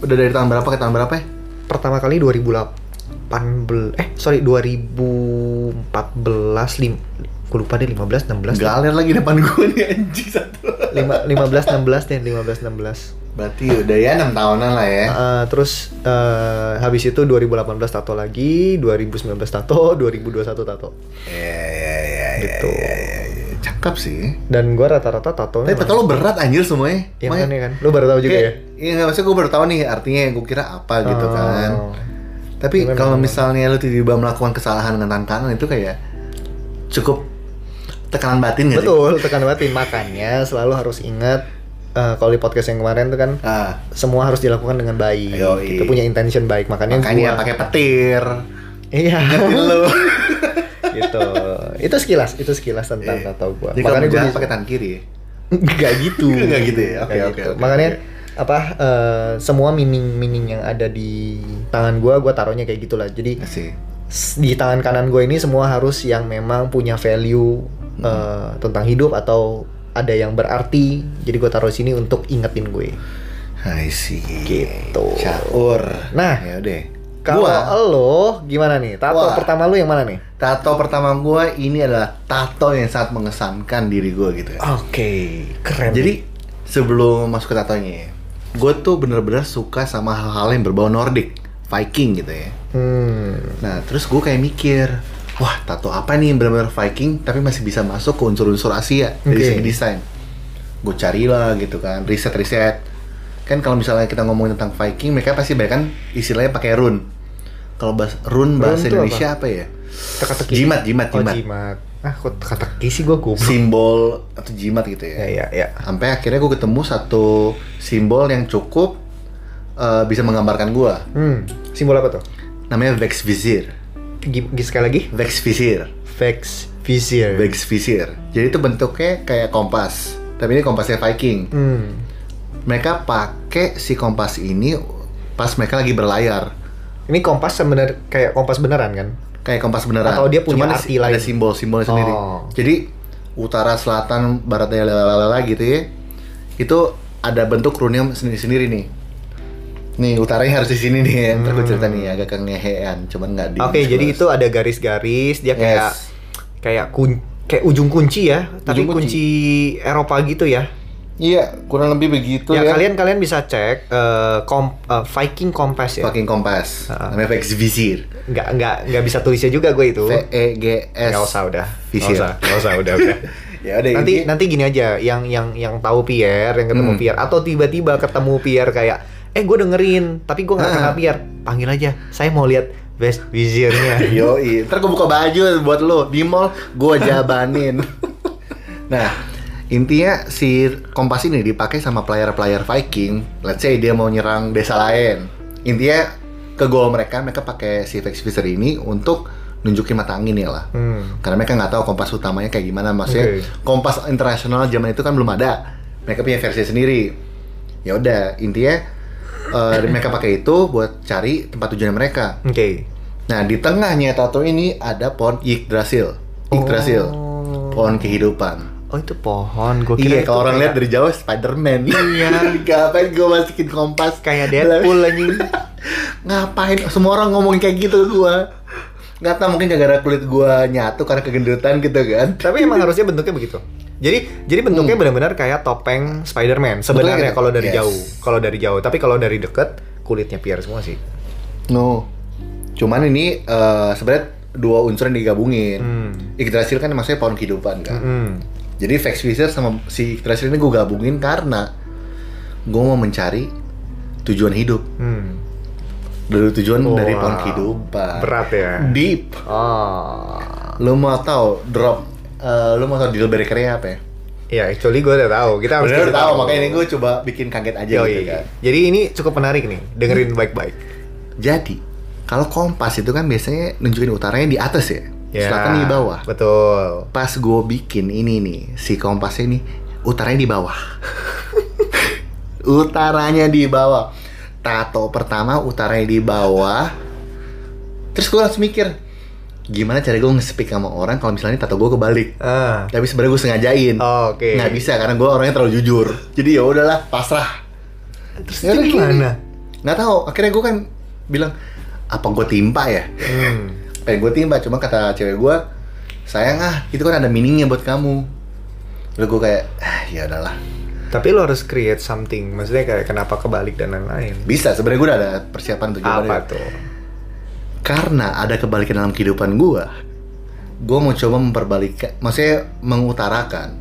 udah dari tahun berapa ke tahun berapa ya? Pertama kali 2018 eh sorry 2014 lim gue lupa deh 15 16 deh. Galer lagi depan gua nih anjing satu. Lima- 15 16 deh 15 16 Berarti udah ya 6 tahunan lah ya. Uh, terus uh, habis itu 2018 tato lagi, 2019 tato, 2021 tato. Iya iya iya. Gitu. iya, iya, iya. Cakep sih. Dan gua rata-rata tato Tapi tato lo berat anjir semuanya. Ya Makanya- kan ya kan. Lu baru tahu juga ya? Kayak- Iya nggak maksudnya gue baru tahu nih artinya gue kira apa gitu Oh. kan. Tapi Memang, kalau misalnya lu tiba-tiba melakukan kesalahan dengan tangan kanan itu kayak cukup tekanan batin gak sih? Betul, tekan batin makanya selalu harus ingat uh, kalau di podcast yang kemarin tuh kan Ah, semua harus dilakukan dengan baik. Yoi. Kita punya intention baik, makanya, makanya gua pakai petir. Iya. Ingetin lu. (laughs) gitu. Itu sekilas, itu sekilas tentang Iya. tato kalau makanya bisa- pakai tangan kiri. ya? Enggak gitu. (laughs) Nggak gitu ya? Oke, Nggak oke, gitu. oke, Makanya apa eh, semua meaning-meaning yang ada di tangan gua gua taruhnya kayak gitulah. Jadi s- di tangan kanan gue ini semua harus yang memang punya value eh, tentang hidup atau ada yang berarti. Jadi gua taruh sini untuk ingetin gue. I see. Gitu. Caur. Nah, ya udah. Kalau Gua, lo gimana nih? Tato Wah. pertama lu yang mana nih? tato pertama gua ini adalah tato yang sangat mengesankan diri gua gitu ya. Oke, keren. Jadi sebelum masuk ke tatonya ya, gue tuh bener-bener suka sama hal-hal yang berbau Nordic, Viking gitu ya. hmm, Nah terus gue kayak mikir, wah tato apa nih yang bener-bener Viking tapi masih bisa masuk ke unsur-unsur Asia dari Oke. segi desain. Gue carilah gitu kan, riset-riset. Kan kalau misalnya kita ngomongin tentang Viking, mereka pasti banyak kan istilahnya pakai rune. Kalau bahas rune bahasa Indonesia apa, ya? teka-teki. Jimat, jimat, Oh, jimat. jimat. Ah, kok teka-teki sih gue goblok. Simbol atau jimat gitu Ya, ya, ya. sampai akhirnya gue ketemu satu simbol yang cukup uh, bisa menggambarkan gue Hmm, simbol apa tuh? namanya Vex Visir Gi- gi- sekali lagi? Vex Visir Vex Vizier. Vex Visir jadi itu bentuknya kayak kompas tapi ini kompasnya Viking Hmm. mereka pakai si kompas ini pas mereka lagi berlayar Ini kompas sebenar kayak kompas beneran kan? kayak kompas beneran Atau dia punya Cuman arti si- ada lain? simbol-simbolnya sendiri Oh. jadi utara selatan baratnya lalala gitu ya itu ada bentuk runnya sendiri-sendiri nih nih utaranya harus di sini nih ya. ntar gue cerita nih agak kengehean cuman nggak di Oke, jadi itu ada garis-garis, dia kayak Yes. kayak kun kayak ujung kunci ya, tapi Ujung kunci. kunci. Eropa gitu ya. Iya kurang lebih begitu ya, ya, kalian kalian bisa cek eh, kom- eh, Viking Compass ya. fucking kompas Ah. namanya Vex Visir Nggak nggak nggak bisa tulisnya juga gue itu. V E G S Nggak usah udah. Visir Nggak usah, udah udah. (laughs) ya udah nanti ini- nanti gini aja, yang yang yang tahu Pierre, yang ketemu Hmm. Pierre, atau tiba-tiba ketemu Pierre kayak, eh gue dengerin, tapi gue nggak Ah. kenal Pierre, panggil aja, saya mau lihat best viziernya. (laughs) Yoi, ntar gue buka baju buat lo di mall, gue jabanin. (laughs) nah, intinya si kompas ini dipakai sama player-player Viking. Let's say dia mau nyerang desa lain. Intinya ke goal mereka, mereka pakai si Vex Visor ini untuk nunjukin mata angin ya lah. Hmm. Karena mereka nggak tahu kompas utamanya kayak gimana, maksudnya Oke. kompas internasional zaman itu kan belum ada. Mereka punya versi sendiri. Ya udah, intinya eh, (laughs) mereka pakai itu buat cari tempat tujuan mereka. Oke. Nah, di tengahnya tato ini ada pohon Yggdrasil. Yggdrasil. Oh. Pohon kehidupan. Oh itu pohon. Gue kira Iya, kalau orang lihat kayak- dari jauh Spider-Man. Iya. (laughs) Ngapain gue masukin kompas? kayak Deadpool anjing. (laughs) Ngapain? Semua orang ngomongin kayak gitu gue. Nggak tahu mungkin gara-gara kulit gue nyatu karena kegendutan gitu kan. Tapi emang harusnya bentuknya begitu. Jadi jadi bentuknya benar-benar kayak topeng Spider-Man sebenarnya gitu. kalau dari Yes. jauh. Kalau dari jauh, tapi kalau dari deket kulitnya Pierre semua sih. No. Cuman ini eh, sebenarnya dua unsur yang digabungin. Hmm. Yggdrasil kan maksudnya pohon kehidupan kan. Hmm. Jadi Vex Wizard sama si Yggdrasil ini gue gabungin karena gue mau mencari tujuan hidup. Hmm. Dari tujuan dari Wah, pohon kehidupan. Berat ya. Deep. Oh. Lu mau tahu drop eh, lu mau tahu deal breaker-nya apa ya? Ya, actually gue udah tahu. Kita harus kasih tahu, makanya ini gue coba bikin kaget aja Yoi. gitu kan. Jadi ini cukup menarik nih. Dengerin baik-baik. Jadi, kalau kompas itu kan biasanya nunjukin utaranya di atas ya, Ya, selatan di bawah. Betul. Pas gue bikin ini nih, si kompasnya ini utaranya di bawah. (laughs) utaranya di bawah. Tato pertama utaranya di bawah. Terus gue langsung mikir, gimana cara gue nge-speak sama orang kalau misalnya tato gue kebalik. Ah. Tapi sebenarnya gue sengajain. Oh, Oke. Nggak bisa karena gue orangnya terlalu jujur. Jadi ya udahlah, pasrah. Terus Ya gimana? Nggak tahu. Akhirnya gue kan bilang, apa gue timpa ya? Hmm. Pengen gue timba cuma kata cewek gue sayang ah itu kan ada meaningnya buat kamu Lalu gue kayak ah ya udahlah Tapi lo harus create something. Maksudnya kayak kenapa kebalik dan lain-lain. bisa sebenarnya gue udah ada persiapan untuk Apa jawabannya. tuh? karena ada kebalikan dalam kehidupan gue gue mau coba memperbalikan maksudnya mengutarakan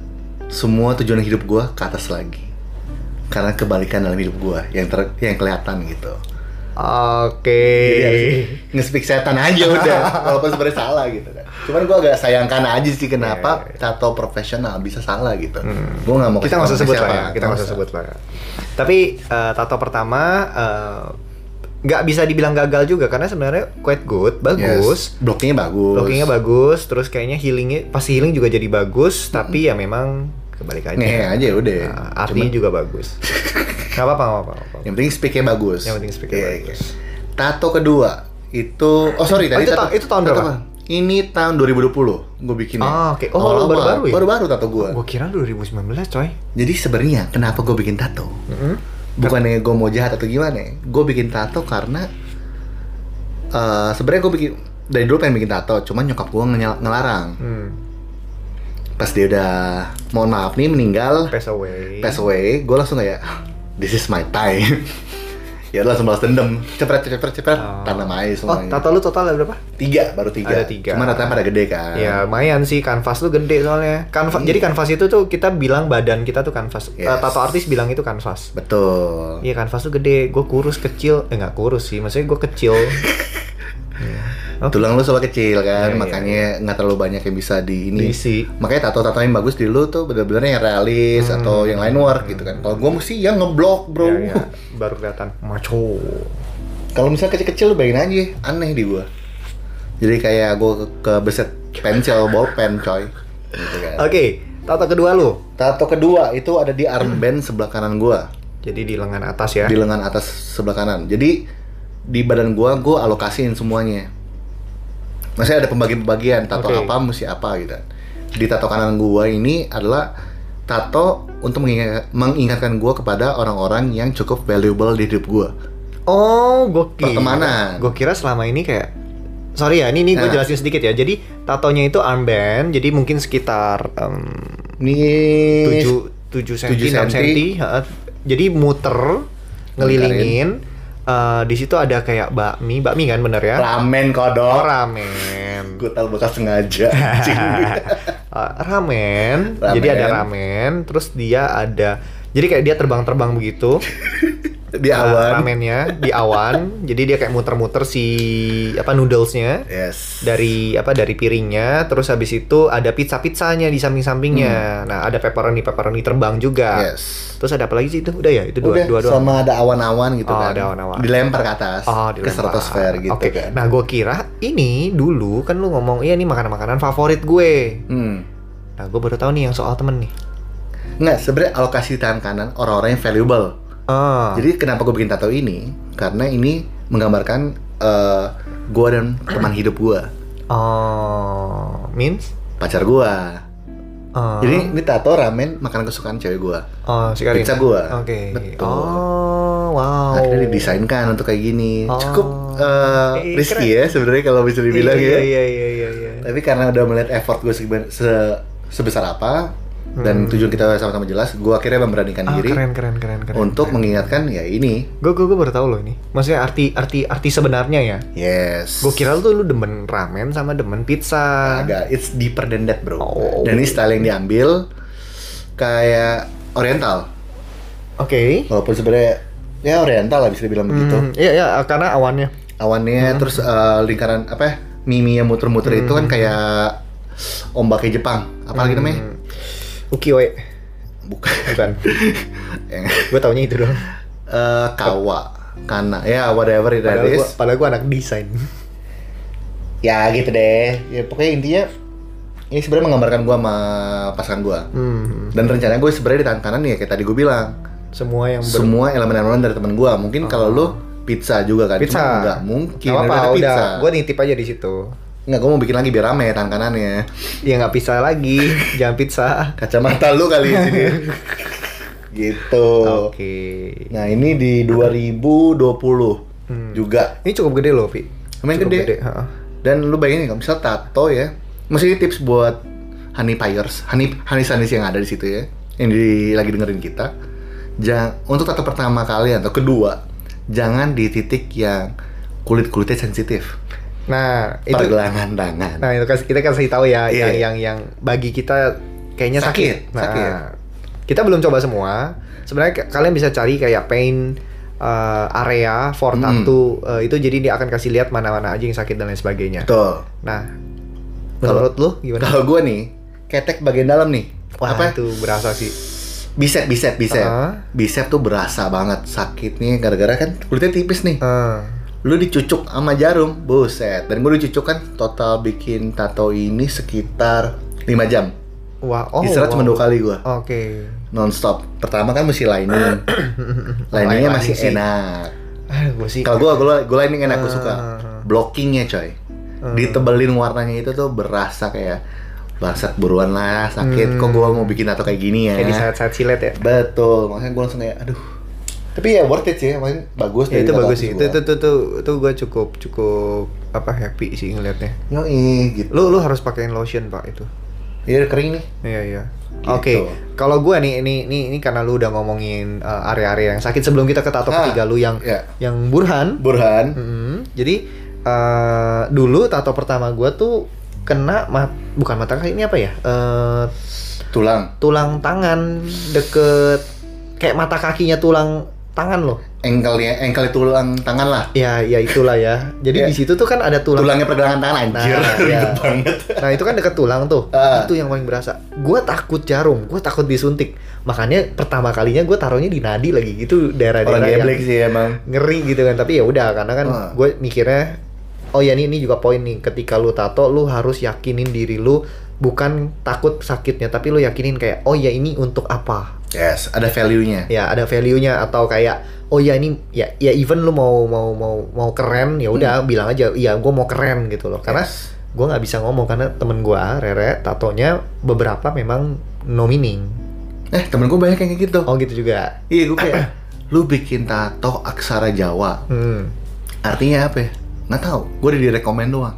semua tujuan hidup gue ke atas lagi karena kebalikan dalam hidup gue yang ter yang kelihatan gitu Oke. Nge-speak setan aja (laughs) udah walaupun sebenarnya salah gitu kan cuman gue agak sayangkan aja sih kenapa Iya, iya. tato profesional bisa salah gitu gue nggak mau kita nggak usah sebut lah ya. Kita nggak usah sebut lah. ya. Tapi eh, tato pertama eh, nggak bisa dibilang gagal juga karena sebenarnya quite good, bagus. Yes. blockingnya bagus Blockingnya bagus, terus kayaknya healingnya pas healing juga jadi bagus, tapi ya memang kebalik aja. ngehe aja udah Nah, artinya juga bagus. (laughs) Gak apa-apa, gak apa-apa. yang penting speaknya bagus Yang penting speaknya Oke, bagus. oke. tato kedua itu oh sorry tadi itu tato, ta- itu tahun berapa? apa? ini tahun 2020 gue bikinnya Ah, oke. Oh, Awal-awal. baru-baru ya? baru-baru tato gue Gue kira 2019 coy. jadi sebenarnya kenapa gue bikin tato Mm-mm. bukannya gue mau jahat atau gimana gue bikin tato karena eh sebenarnya gue bikin dari dulu pengen bikin tato cuman nyokap gue ngelarang Hmm. pas dia udah mohon maaf nih meninggal Pass away. pass away gue langsung kayak this is my time (laughs) ya udah langsung balas dendam cepet cepet cepet cepet Oh. tanam aja Oh, semuanya tato lu total ada berapa? tiga baru tiga Ada tiga. cuma rata pada gede kan Ya lumayan sih kanvas lu gede soalnya. Kanvas jadi kanvas itu tuh kita bilang badan kita tuh kanvas. Yes. Eh, tato artis bilang itu kanvas. betul Iya kanvas tuh gede. Gue kurus kecil. Eh nggak kurus sih. Maksudnya gue kecil. (laughs) Iya. Oke. tulang lu soalnya kecil kan Iya, iya, makanya nggak terlalu banyak yang bisa di ini Diisi. makanya tato-tato yang bagus di lu tuh bener-bener yang realis Hmm. atau yang line work gitu kan kalau gue mesti yang ngeblok bro Ya, ya. Baru kelihatan macho. kalau misalnya kecil-kecil lu bayangin aja aneh di gue jadi kayak gue ke, beset pensil (laughs) bolpen coy gitu kan Oke. Tato kedua lu. tato kedua itu ada di armband sebelah kanan gue Jadi di lengan atas ya. di lengan atas sebelah kanan jadi di badan gue gue alokasiin semuanya Maksudnya ada pembagian-pembagian tato Oke. apa mesti apa gitu di tato kanan gue ini adalah tato untuk mengingat- mengingatkan gue kepada orang-orang yang cukup valuable di hidup gue Oh, kira. Pertemanan. Gue kira selama ini kayak Sorry ya, ini, ini gue Nah. jelasin sedikit ya. Jadi tatonya itu armband, jadi mungkin sekitar em, Ini 7 7 cm, 7 6 cm. heeh. Jadi muter ngelilingin. Eh, di situ ada kayak bakmi, bakmi kan bener ya? ramen Oh, kodok. ramen. Gue tahu bakal sengaja. (laughs) anjing. Eh, ramen. Ramen. Jadi ada ramen, terus dia ada jadi kayak dia terbang-terbang begitu. (laughs) di eh, awan. ramennya di awan. (laughs) jadi dia kayak muter-muter si apa noodlesnya Yes. dari apa dari piringnya terus habis itu ada pizza pizzanya di samping-sampingnya nah ada pepperoni pepperoni terbang juga Hmm. Yes. terus ada apa lagi sih itu udah ya itu dua Udah dua doang sama ada awan-awan gitu Oh, kan. ada awan-awan. Dilempar ke atas. Oh, ke dilempar. stratosfer gitu Oke. kan. Nah, gue kira ini dulu kan lu ngomong, iya ini makanan-makanan favorit gue. Hmm. Nah, gue baru tahu nih yang soal temen nih. Nggak, sebenarnya alokasi tangan kanan orang-orang yang valuable. Ah. Jadi kenapa gue bikin tato ini? Karena ini menggambarkan eh gue dan teman hidup gue, oh, means? pacar gue. Oh. Jadi ini tato ramen makanan kesukaan cewek gua. Oh, si. Pizza gua. Oke. Betul. Oh, wow. Akhirnya didesainkan untuk kayak gini. Oh. Cukup eh, Eh, risky ya sebenarnya kalau bisa dibilang iya, ya. Iya, iya, iya, iya. Tapi karena udah melihat effort gue sebe- se- sebesar apa dan tujuan kita sama-sama jelas, gue akhirnya memberanikan Hmm. Ah, diri keren, keren, keren, keren. untuk mengingatkan ya ini. Gue gue baru tahu loh ini. Maksudnya arti arti arti sebenarnya ya. Yes. Gue kira tuh lu demen ramen sama demen pizza. agak it's deeper than that, bro. Oh. Dan ini style yang diambil kayak oriental. Oke. Walaupun sebenarnya ya oriental lah bisa dibilang begitu. Hmm, iya iya karena awannya. Awannya terus eh, lingkaran apa ya? Mimi yang muter-muter itu kan kayak ombaknya Jepang. Apalagi namanya? Ukiyo-e. Bukan. Bukan. (laughs) Gue taunya itu doang. eh, kawa, kana, ya whatever it Padahal is. gue padahal gua anak desain. Ya gitu deh. Ya pokoknya intinya ini sebenarnya menggambarkan gua sama pasangan gua. Hmm. Dan rencananya gue sebenarnya di tangan kanan ya kayak tadi gue bilang. Semua yang ber Semua elemen-elemen dari temen gua. Mungkin kalau lu pizza juga kan. pizza. Cuma nggak mungkin. Gak apa-apa, ada pizza. Gue nitip aja di situ. Nggak, gue mau bikin lagi biar rame tangan kanannya. Ya nggak pizza lagi, (laughs) jangan pizza. Kacamata lu kali di sini. (laughs) gitu. Oke. Nah ini di 2020 Hmm. juga. Ini cukup gede loh, Pi. Lumayan Cukup gede. ha. Dan lu bayangin kalau misal tato ya, masih tips buat honey payers, honey honey sanis yang ada di situ ya, yang di, lagi dengerin kita. Jangan untuk tato pertama kali atau kedua, jangan di titik yang kulit kulitnya sensitif. Nah, itu Pergelangan tangan. Nah, itu kas- kita kasih tahu ya Iya. yang yang yang bagi kita kayaknya sakit. Sakit, Nah, sakit. kita belum coba semua. Sebenarnya ka- kalian bisa cari kayak pain uh, area for Hmm. tattoo uh, itu jadi dia akan kasih lihat mana-mana aja yang sakit dan lain sebagainya. Betul. Nah, menurut lu gimana? Kalau gue nih, ketek bagian dalam nih. Wah, apa? itu berasa sih. Bicep, bicep, bicep. Ah. Bicep tuh berasa banget sakitnya gara-gara kan kulitnya tipis nih. Uh, lu dicucuk sama jarum, buset. Dan gue dicucuk kan total bikin tato ini sekitar 5 jam. wah, oh. Istirahat wow. cuma dua kali gue, Oke. nonstop. Pertama kan mesti lining, (coughs) liningnya Lining masih sih. enak. Ah, sih. Kalau gue, gue, gue lining enak, gue Ah, suka. ah, ah. Blockingnya coy, ditebelin warnanya itu tuh berasa kayak bangsat buruan lah sakit. Kok gue mau bikin tato kayak gini ya? Hmm. Kayak di saat-saat silet ya. Betul, makanya gue langsung kayak, aduh. Tapi ya worth it sih, maksudnya bagus. Ya, itu bagus sih. Itu itu itu itu, itu gue cukup cukup apa happy sih ngelihatnya. Yoi, gitu. Lu lu harus pakein lotion pak itu. Iya kering nih. Iya iya. Gitu. Oke, kalau gue nih ini ini ini karena lu udah ngomongin uh, area-area yang sakit sebelum kita ke tato Ah, ketiga lu yang iya. yang Burhan. Burhan. Mm, jadi uh, dulu tato pertama gue tuh kena mat, bukan mata kaki ini apa ya? Eh, tulang tulang tangan deket kayak mata kakinya tulang tangan loh. engkelnya engkel tulang tangan lah Ya ya itulah ya. Jadi Ya. di situ tuh kan ada tulang. tulangnya pergelangan tangan anjir (laughs) Nah, ya. banget Nah itu kan deket tulang tuh, Ah. itu yang paling berasa. Gue takut jarum, gue takut disuntik. Makanya pertama kalinya gue taruhnya di nadi lagi, itu orang daerah-daerah yang sih emang ngeri gitu kan. Tapi ya udah, karena kan Ah. gue mikirnya, oh ya ini ini juga poin nih. Ketika lu tato, lu harus yakinin diri lu bukan takut sakitnya, tapi lu yakinin kayak, oh ya ini untuk apa? yes ada value nya Ya ada value-nya atau kayak, oh ya ini ya ya even lu mau mau mau mau keren, ya udah bilang aja, iya gue mau keren gitu loh. Karena Hmm. Yes. gue nggak bisa ngomong karena temen gue Rere tatonya beberapa memang no meaning eh temen gue banyak yang kayak gitu oh gitu juga iya gue kayak lu bikin tato aksara Jawa hmm. artinya apa ya nggak tahu gue udah direkomend doang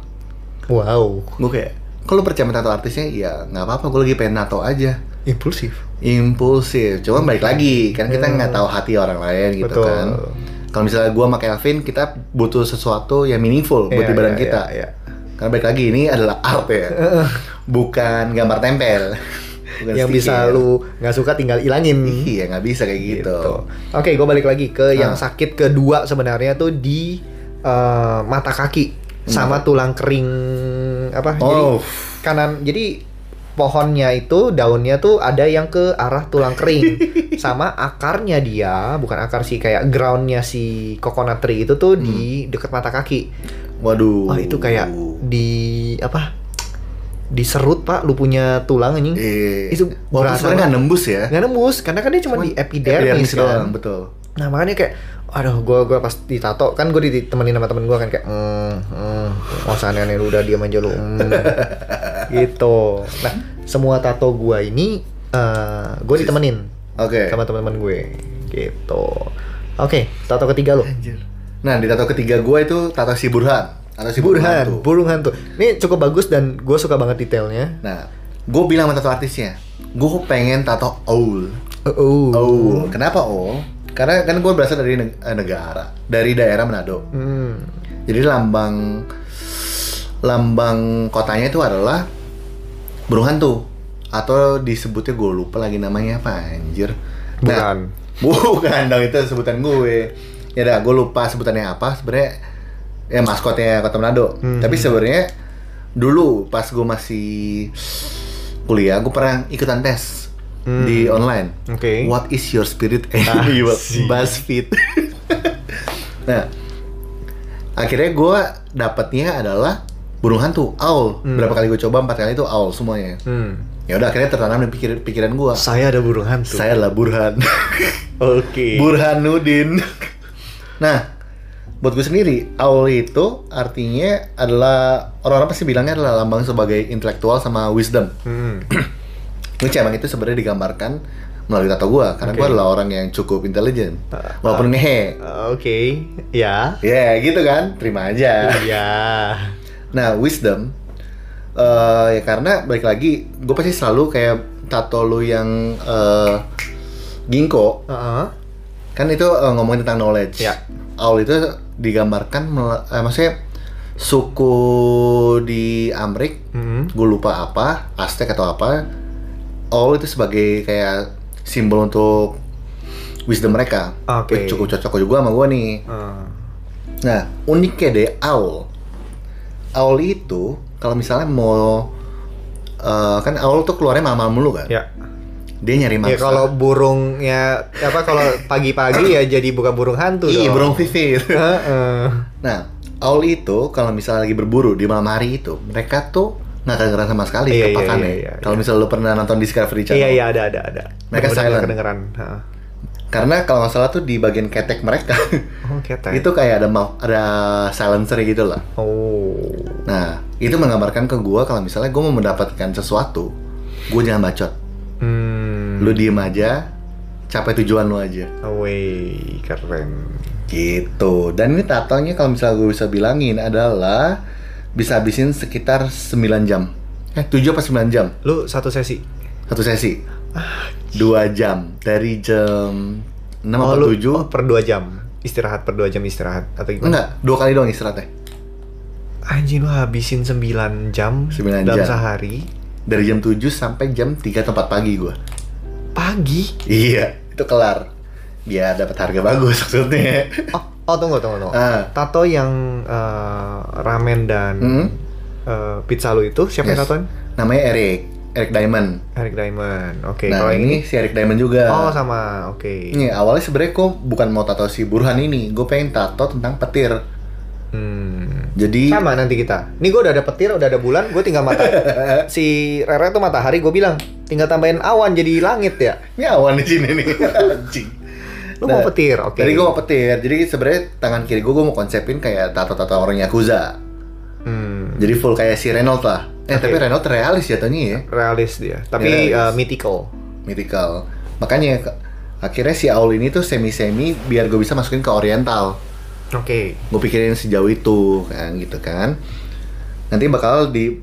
wow gue kayak kalau percaya sama tato artisnya ya nggak apa-apa gue lagi pengen tato aja. Impulsif? Impulsif. Cuma balik lagi kan kita nggak tahu hati orang lain gitu Betul. kan. Kalau misalnya gue sama Kelvin kita butuh sesuatu yang meaningful buat di badan iya, kita. iya, iya. karena balik lagi ini adalah art ya. (laughs) Bukan gambar tempel. Bukan yang stiker. bisa lu nggak suka tinggal ilangin. Iya nggak bisa kayak gitu, oke gue balik lagi ke yang Ah. sakit kedua sebenarnya tuh di eh, mata kaki sama tulang kering apa? Jadi oh. kanan jadi pohonnya itu daunnya tuh ada yang ke arah tulang kering. (laughs) Sama akarnya dia bukan akar sih kayak groundnya si coconut tree itu tuh di dekat mata kaki. Waduh. Wah itu kayak di apa? Diserut pak lu punya tulang anjing. Eh, itu walaupun berasa sebenarnya nggak nembus ya. Nggak nembus karena kan dia cuma di epidermis, doang kan. betul. Nah makanya kayak aduh gua gua pas ditato kan gue ditemenin sama temen gua kan kayak hmm, hmm, masa aneh-aneh udah diam aja lu hmm. (laughs) gitu nah semua tato gua ini eh gue ditemenin Oke. sama teman-teman gue gitu oke tato ketiga lo Nah, di tato ketiga gue itu tato si Burhan. Tato si burhan hantu. burung hantu ini cukup bagus dan gue suka banget detailnya Nah, gue bilang sama tato artisnya, gue pengen tato owl. oh, Owl. Kenapa owl? Karena kan gue berasal dari eh, negara, dari daerah Manado. Hmm. Jadi lambang lambang kotanya itu adalah burung hantu atau disebutnya gue lupa lagi namanya apa anjir. Bukan. bukan dong itu sebutan gue. Ya udah gue lupa sebutannya apa sebenarnya ya maskotnya Kota Manado. Hmm. Tapi sebenarnya dulu pas gue masih kuliah gue pernah ikutan tes Hmm. di online. Oke. What is your spirit Ah, (laughs) animal? sih. BuzzFeed. (laughs) nah, akhirnya gue dapatnya adalah burung hantu, owl. Hmm. Berapa kali gue coba, empat kali itu owl semuanya. Hmm. Ya udah akhirnya tertanam di pikir pikiran gue. Saya ada burung hantu. Saya adalah Burhan. (laughs) Oke. Burhanuddin. nah, buat gue sendiri, owl itu artinya adalah orang-orang pasti bilangnya adalah lambang sebagai intelektual sama wisdom. Hmm. (clears throat) Which emang itu sebenarnya digambarkan melalui tato gue karena Oke. gue adalah orang yang cukup intelijen Ah, walaupun ngehe Oke. Ya. ya gitu kan terima aja Ya. nah wisdom eh ya karena balik lagi gue pasti selalu kayak tato lu yang eh ginkgo Heeh. kan itu eh, ngomongin tentang knowledge Ya. Owl itu digambarkan eh, maksudnya suku di Amrik Hmm. gue lupa apa Aztec atau apa Owl itu sebagai kayak simbol untuk wisdom mereka Oke. Wih, cukup cocok juga sama gue nih Ah. nah uniknya deh owl owl itu kalau misalnya mau eh, kan owl tuh keluarnya malam-malam dulu kan Ya. dia nyari mangsa Ya kalau burungnya apa kalau pagi-pagi ya jadi bukan burung hantu iya burung vivir Heeh. nah owl itu kalau misalnya lagi berburu di malam hari itu mereka tuh nggak kedengeran sama sekali Iya, iya, kepakannya iya, iya, kalau misalnya lu pernah nonton Discovery Channel Iya iya ada ada ada. Mereka Bener-bener silent. kedengeran. Heeh. karena kalau nggak salah tuh di bagian ketek mereka Oh ketek. itu kayak ada mau ada silencer gitu lah Oh. nah itu menggambarkan ke gua kalau misalnya gua mau mendapatkan sesuatu gua jangan bacot Hmm. lu diem aja capai tujuan lu aja Away keren. gitu dan ini tatonya kalau misalnya gue bisa bilangin adalah bisa habisin sekitar 9 jam eh 7 apa 9 jam Lu satu sesi. satu sesi dua jam dari jam 6 oh, apa lu 7 oh, per dua jam. Istirahat per dua jam istirahat atau gimana? enggak dua kali doang istirahatnya Anjing lu habisin 9 jam 9 dalam jam. sehari. dari jam 7 sampai jam 3 tempat pagi gua Pagi. iya itu kelar biar dapat harga bagus maksudnya Oh, oh tunggu tunggu tunggu. Ah. Tato yang eh, ramen dan Hmm. eh, pizza lu itu siapa yang Yes. tatoin? namanya Eric Eric Diamond Eric Diamond. Oke, nah kalau ini, ini si Eric Diamond juga Oh, sama. Oke. Nih, awalnya sebenarnya kok bukan mau tato si Burhan ini, gue pengen tato tentang petir. Hmm. Jadi, Sama nanti kita. Ini gue udah ada petir, udah ada bulan, gue tinggal mata. (laughs) si Rere tuh matahari, gue bilang tinggal tambahin awan jadi langit ya. ini awan di sini nih, (laughs) anjing. Lu mau petir, oke. Jadi gue mau petir. Jadi sebenarnya tangan kiri gue gue mau konsepin kayak tato-tato orang yakuza. Hmm. Jadi full kayak si Renault lah. Eh tapi Renault realis jatuhnya ya, Realis dia, tapi Realis. eh, mythical. mythical. Makanya akhirnya si Aul ini tuh semi-semi biar gue bisa masukin ke Oriental. Oke. Gue pikirin sejauh itu kan gitu kan. Nanti bakal di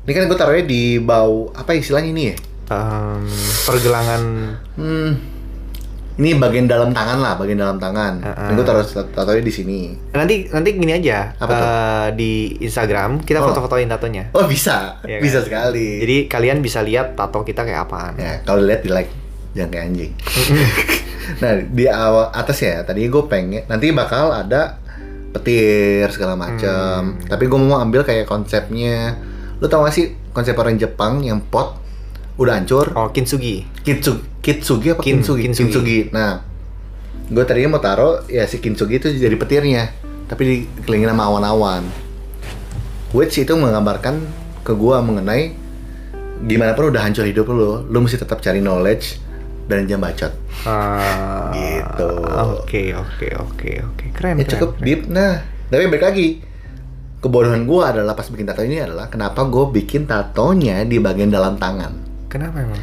ini kan gue taruhnya di bau apa istilahnya ini ya? Em, pergelangan Hmm, ini bagian dalam tangan lah, bagian dalam tangan. Ini gue taruh tatonya di sini. nanti nanti gini aja Apa tuh? eh, di Instagram kita Oh. foto-fotoin tatonya. Oh bisa, Iya kan? bisa sekali. Jadi kalian bisa lihat tato kita kayak apaan. ya kalau lihat di like, jangan kayak anjing. (laughs) nah di awal atas ya, tadi gue pengen nanti bakal ada petir segala macam. Hmm. Tapi gue mau ambil kayak konsepnya. Lu tau gak sih konsep orang Jepang yang pot udah hancur? Oh, kintsugi. Kitsu, kitsugi apa Kin- kintsugi? kintsugi. Nah, gue tadinya mau taruh ya si kintsugi itu jadi petirnya, tapi dikelilingin sama awan-awan. Which itu menggambarkan ke gue mengenai gimana pun udah hancur hidup lu, lu mesti tetap cari knowledge dan jangan bacot. Ah, Gitu. Oke, oke, oke, oke. Keren. Ya keren, cukup keren. deep. Nah, tapi balik lagi. Kebodohan gue adalah pas bikin tato ini adalah kenapa gue bikin tatonya di bagian dalam tangan. Kenapa emang?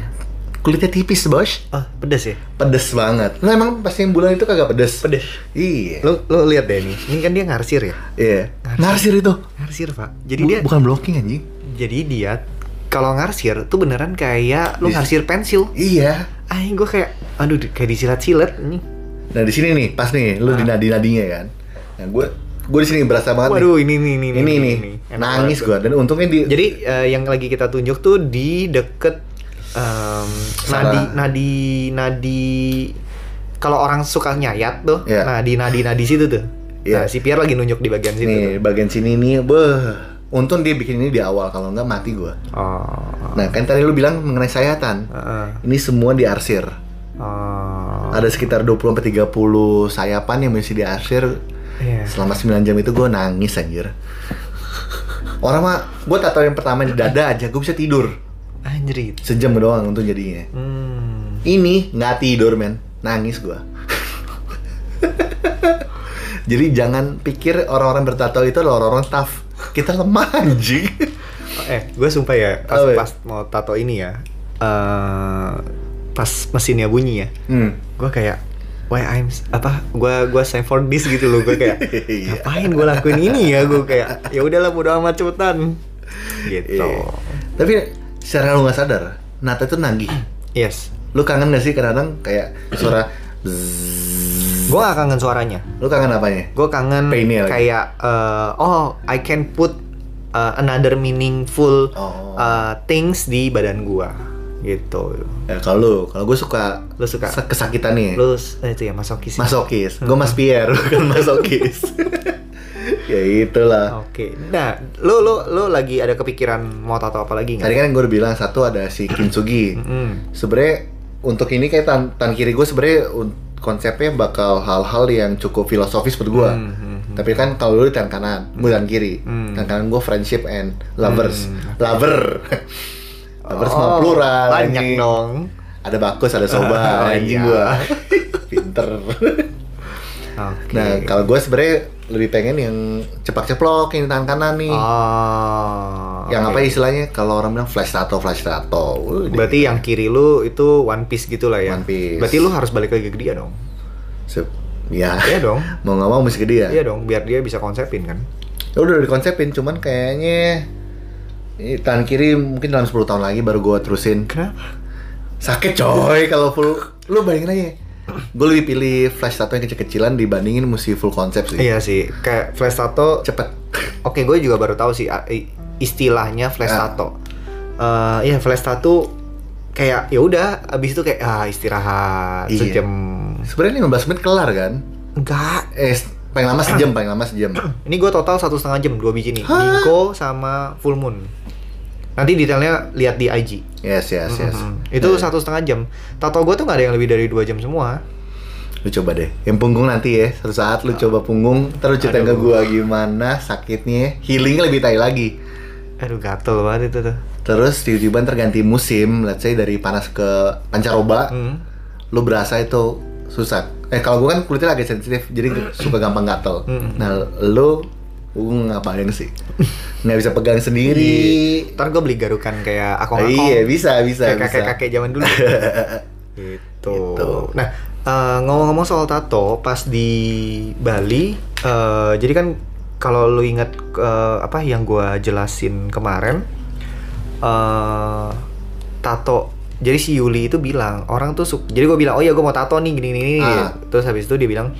Kulitnya tipis, Bos. Oh, pedas ya? Pedes banget. Lo emang pas yang bulan itu kagak pedes? Pedas. Iya. Lo lo lihat deh nih. Ini kan dia ngarsir ya? Iya. Narsir itu. Ngarsir, Pak. Jadi Bu- dia bukan blocking anjing. jadi dia kalau ngarsir tuh beneran kayak lu Dis- ngarsir pensil. Iya. Ah, gue kayak aduh kayak disilat-silat ini. Nah, di sini nih, pas nih, lu di nadi-nadinya kan. Nah, gue gue di sini berasa banget nih. Waduh, ini nih ini Ini nih, Enak nangis gue dan untungnya di Jadi eh, yang lagi kita tunjuk tuh di deket em, nadi nadi nadi kalau orang suka nyayat tuh, Iya. nah di nadi nadi situ tuh. Iya. Nah, si Pierre lagi nunjuk di bagian situ. nih bagian sini nih, beh. Untung dia bikin ini di awal, kalau enggak mati gue. Oh. Nah, kan tadi lu bilang mengenai sayatan. Heeh. Ini semua diarsir. Oh. Ada sekitar 20 sampai 30 sayapan yang mesti diarsir. Iya. Selama 9 jam itu gue nangis anjir. Orang mah, gue tato yang pertama di dada aja, gue bisa tidur. Anjrit. Sejam doang untuk jadinya. Hmm. Ini nggak tidur men, nangis gua. (laughs) Jadi jangan pikir orang-orang bertato itu adalah orang-orang tough. Kita lemah anjing. Eh, gue sumpah ya, pas ya? pas mau tato ini ya, eh pas mesinnya bunyi ya, Hmm. gue kayak, why I'm apa? Gue gue save for this gitu loh, gue kayak, (laughs) Iya. ngapain gue lakuin ini ya? Gue kayak, ya udahlah bodo amat cepetan. Gitu. Iya. Tapi secara lu nggak sadar, Nata itu nagih. Yes. Lu kangen gak sih kadang-kadang kayak suara. Gue gak kangen suaranya. Lu kangen apanya? Gue kangen Painnya kayak, eh, oh, I can put uh, another meaningful Oh. uh, things di badan gue. Gitu. Ya, kalau lu, kalau gue suka, Lu suka? kesakitan nih. Lu eh, itu ya masokis. ya? Masokis. Gue Mas Pierre, (laughs) bukan masokis. (laughs) ya itulah. Oke. Nah, lu lu lu lagi ada kepikiran mau tato apa lagi nggak? Tadi kan gue udah bilang satu ada si Kintsugi. Mm. Sebenarnya untuk ini kayak tan, tan kiri gue sebenarnya un- konsepnya bakal hal-hal yang cukup filosofis buat gue. Hmm, hmm, Tapi kan kalau lu di tangan kanan, gue tangan kiri. Hmm. Tangan kanan gue friendship and lovers. Hmm. Lover. (laughs) lovers Oh, mah plural. Banyak anjing. dong. Ada bakus, ada soba, Oh, (laughs) anjing iya. gue. (laughs) Pinter. Oke. Nah, kalau gue sebenarnya lebih pengen yang cepak-ceplok yang di tangan kanan nih. Oh. yang oke. apa istilahnya kalau orang bilang flash tattoo, flash tattoo. Udah. Berarti yang kiri lu itu one piece gitu lah ya. One piece. Berarti lu harus balik lagi ke dia dong. Se- ya. Iya dong. (laughs) mau nggak mau mesti ke dia. Iya dong, biar dia bisa konsepin kan. Ya udah dikonsepin, cuman kayaknya tangan kiri mungkin dalam 10 tahun lagi baru gua terusin. Kenapa? Sakit coy kalau full. Lu bayangin aja. Gue lebih pilih flash tattoo yang kecil-kecilan dibandingin mesti full konsep sih. Iya sih, kayak flash tattoo. Cepet. Oke, gue juga baru tahu sih istilahnya flash Ah. tattoo. Eh, Iya, flash tattoo kayak ya udah abis itu kayak ah istirahat Iya. sejam Sebenarnya 15 menit kelar kan? enggak Eh, paling lama sejam, paling lama sejam. Ini gue total satu setengah jam dua biji nih. Ginkgo sama full moon. Nanti detailnya lihat di IG. Yes, yes, yes. Mhm. Itu Nah, satu setengah jam. Tato gue tuh nggak ada yang lebih dari dua jam semua. Lu coba deh. Yang punggung nanti ya. Suatu saat lu coba punggung, terus ceritain ke gua gimana sakitnya. Healingnya lebih tai lagi. Aduh gatel banget itu tuh. Terus tiba-tiba terganti musim, let's say dari panas ke pancaroba, Hmm. lu berasa itu susah. Eh kalau gua kan kulitnya agak sensitif, jadi suka gampang gatel. Mm. Nah, lu gua ngapain sih? Nggak bisa pegang sendiri. Ntar gue beli garukan kayak akong-akong. iya, bisa, bisa, kayak bisa. kakek-kakek zaman dulu. (laughs) gitu. Gitu. Nah, eh, ngomong-ngomong soal tato, pas di Bali, eh, jadi kan kalau lu ingat eh, apa yang gua jelasin kemarin, eh tato. Jadi si Yuli itu bilang orang tuh jadi gue bilang oh ya gue mau tato nih gini gini. gini." Ah. Terus habis itu dia bilang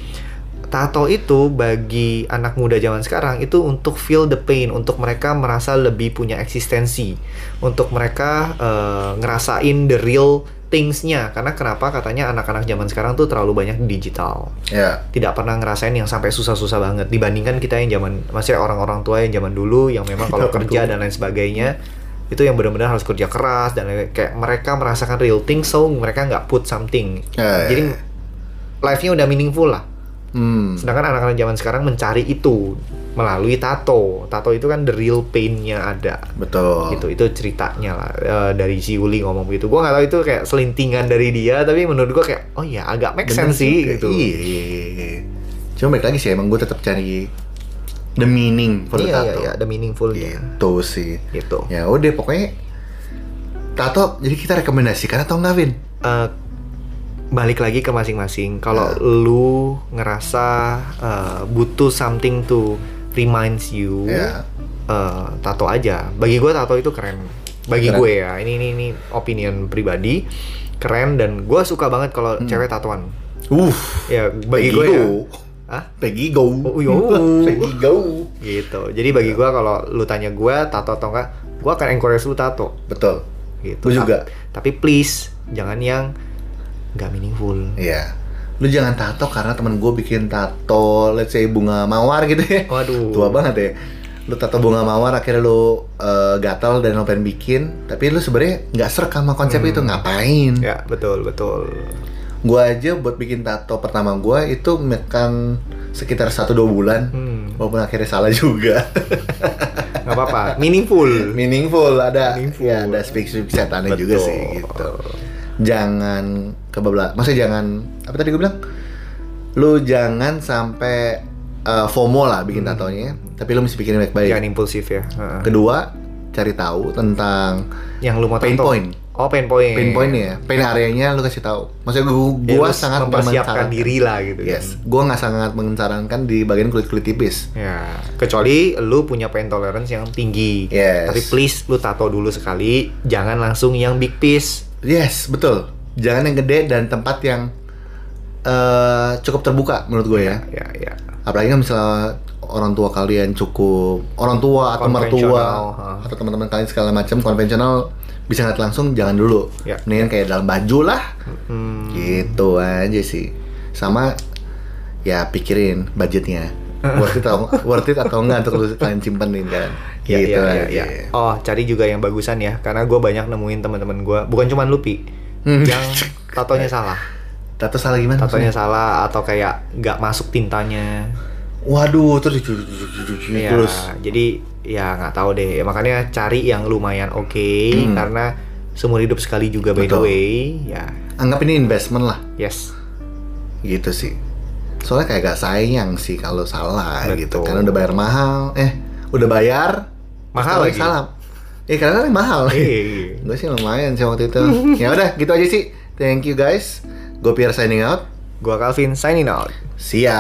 tato itu bagi anak muda zaman sekarang itu untuk feel the pain, untuk mereka merasa lebih punya eksistensi, untuk mereka eh, ngerasain the real things-nya. Karena kenapa katanya anak-anak zaman sekarang tuh terlalu banyak di digital. Ya. Tidak pernah ngerasain yang sampai susah-susah banget dibandingkan kita yang zaman masih orang-orang tua yang zaman dulu yang memang kalau kerja dan lain sebagainya itu yang benar-benar harus kerja keras dan kayak mereka merasakan real things so mereka nggak put something. Ya, ya, Jadi ya. life-nya udah meaningful lah. Hmm. Sedangkan anak-anak zaman sekarang mencari itu melalui tato. Tato itu kan the real pain-nya ada. Betul. Gitu, itu ceritanya lah eh, dari si Uli ngomong begitu. Gua nggak tahu itu kayak selintingan dari dia, tapi menurut gua kayak oh ya agak make sense sih gitu. Iya, iya, iya, iya. Cuma balik lagi sih emang gue tetap cari the meaning for the Iya, iya, iya, the meaningful-nya. Gitu sih. Gitu. Ya udah pokoknya tato jadi kita rekomendasikan atau enggak Vin? Eh, balik lagi ke masing-masing. Kalau Nah. lu ngerasa eh, butuh something to reminds you, Ya. eh, tato aja. Bagi gue tato itu keren. Bagi Keren. gue ya, ini ini ini opinion pribadi keren dan gue suka banget kalau Hmm. cewek tatoan. Uh, Ya bagi gue ya. Hah? Peggy go. Oh, yo. (laughs) Peggy go. Gitu. Jadi bagi gue kalau lu tanya gue tato atau enggak, gue akan encourage lu tato. Betul. Gitu. Gua juga. Tapi please jangan yang nggak meaningful. Iya. Lu jangan tato karena temen gue bikin tato, let's say bunga mawar gitu ya. Waduh. Tua banget ya. Lu tato bunga mawar akhirnya lu eh, gatal dan lu pengen bikin, tapi lu sebenarnya nggak serk sama konsep itu ngapain? Ya betul betul. Gua aja buat bikin tato pertama gua itu mekan sekitar 1-2 bulan. Hmm. Walaupun akhirnya salah juga. (laughs) Nggak apa-apa. Meaningful. Meaningful ada Meaningful. ya ada speak-speak setannya juga sih gitu. Jangan kebablas. Maksudnya jangan apa tadi gue bilang? Lu jangan sampai eh, FOMO lah bikin tatonya, tapi lu mesti bikin baik-baik. Jangan impulsif ya. Heeh. Kedua, cari tahu tentang Yang lu mau pain tato. point. Oh pain point. pain pointnya, pain areanya lu kasih tahu. Maksudnya gua, Ya, gua lu sangat mempersiapkan diri lah gitu. Yes, kan. gua nggak sangat mensarankan di bagian kulit kulit tipis. Ya, kecuali lu punya pain tolerance yang tinggi. Yes. Tapi please lu tato dulu sekali, jangan langsung yang big piece. Yes, betul. Jangan yang gede dan tempat yang eh, cukup terbuka menurut gue ya. Ya, ya. Apalagi kan misalnya orang tua kalian cukup orang tua atau mertua ha. atau teman-teman kalian segala macam konvensional bisa ngeliat langsung jangan dulu. Ya. Mendingan kayak dalam baju lah. Hmm, Gitu aja sih. Sama ya pikirin budgetnya. worth it atau (laughs) worth it atau enggak untuk kalian simpenin kan. Ya, gitu ya, ya, ya. Oh, cari juga yang bagusan ya, karena gue banyak nemuin teman-teman gue, bukan cuma Lupi, Hmm. yang tatonya salah, Tato salah gimana? tatonya maksudnya? salah atau kayak nggak masuk tintanya. Waduh, terus Ya, terus. jadi ya nggak tahu deh. Makanya cari yang lumayan oke Hmm. karena seumur hidup sekali juga by the Betul. way. Ya, Anggap ini investment lah. yes. gitu sih soalnya kayak gak sayang sih kalau salah Betul. gitu karena udah bayar mahal eh udah bayar Mahal lagi. salah eh karena kan mahal. (laughs) Eh, gue sih lumayan sih waktu itu. Ya udah gitu aja sih. Thank you guys. Gue Pierre signing out. Gua Calvin signing out. see ya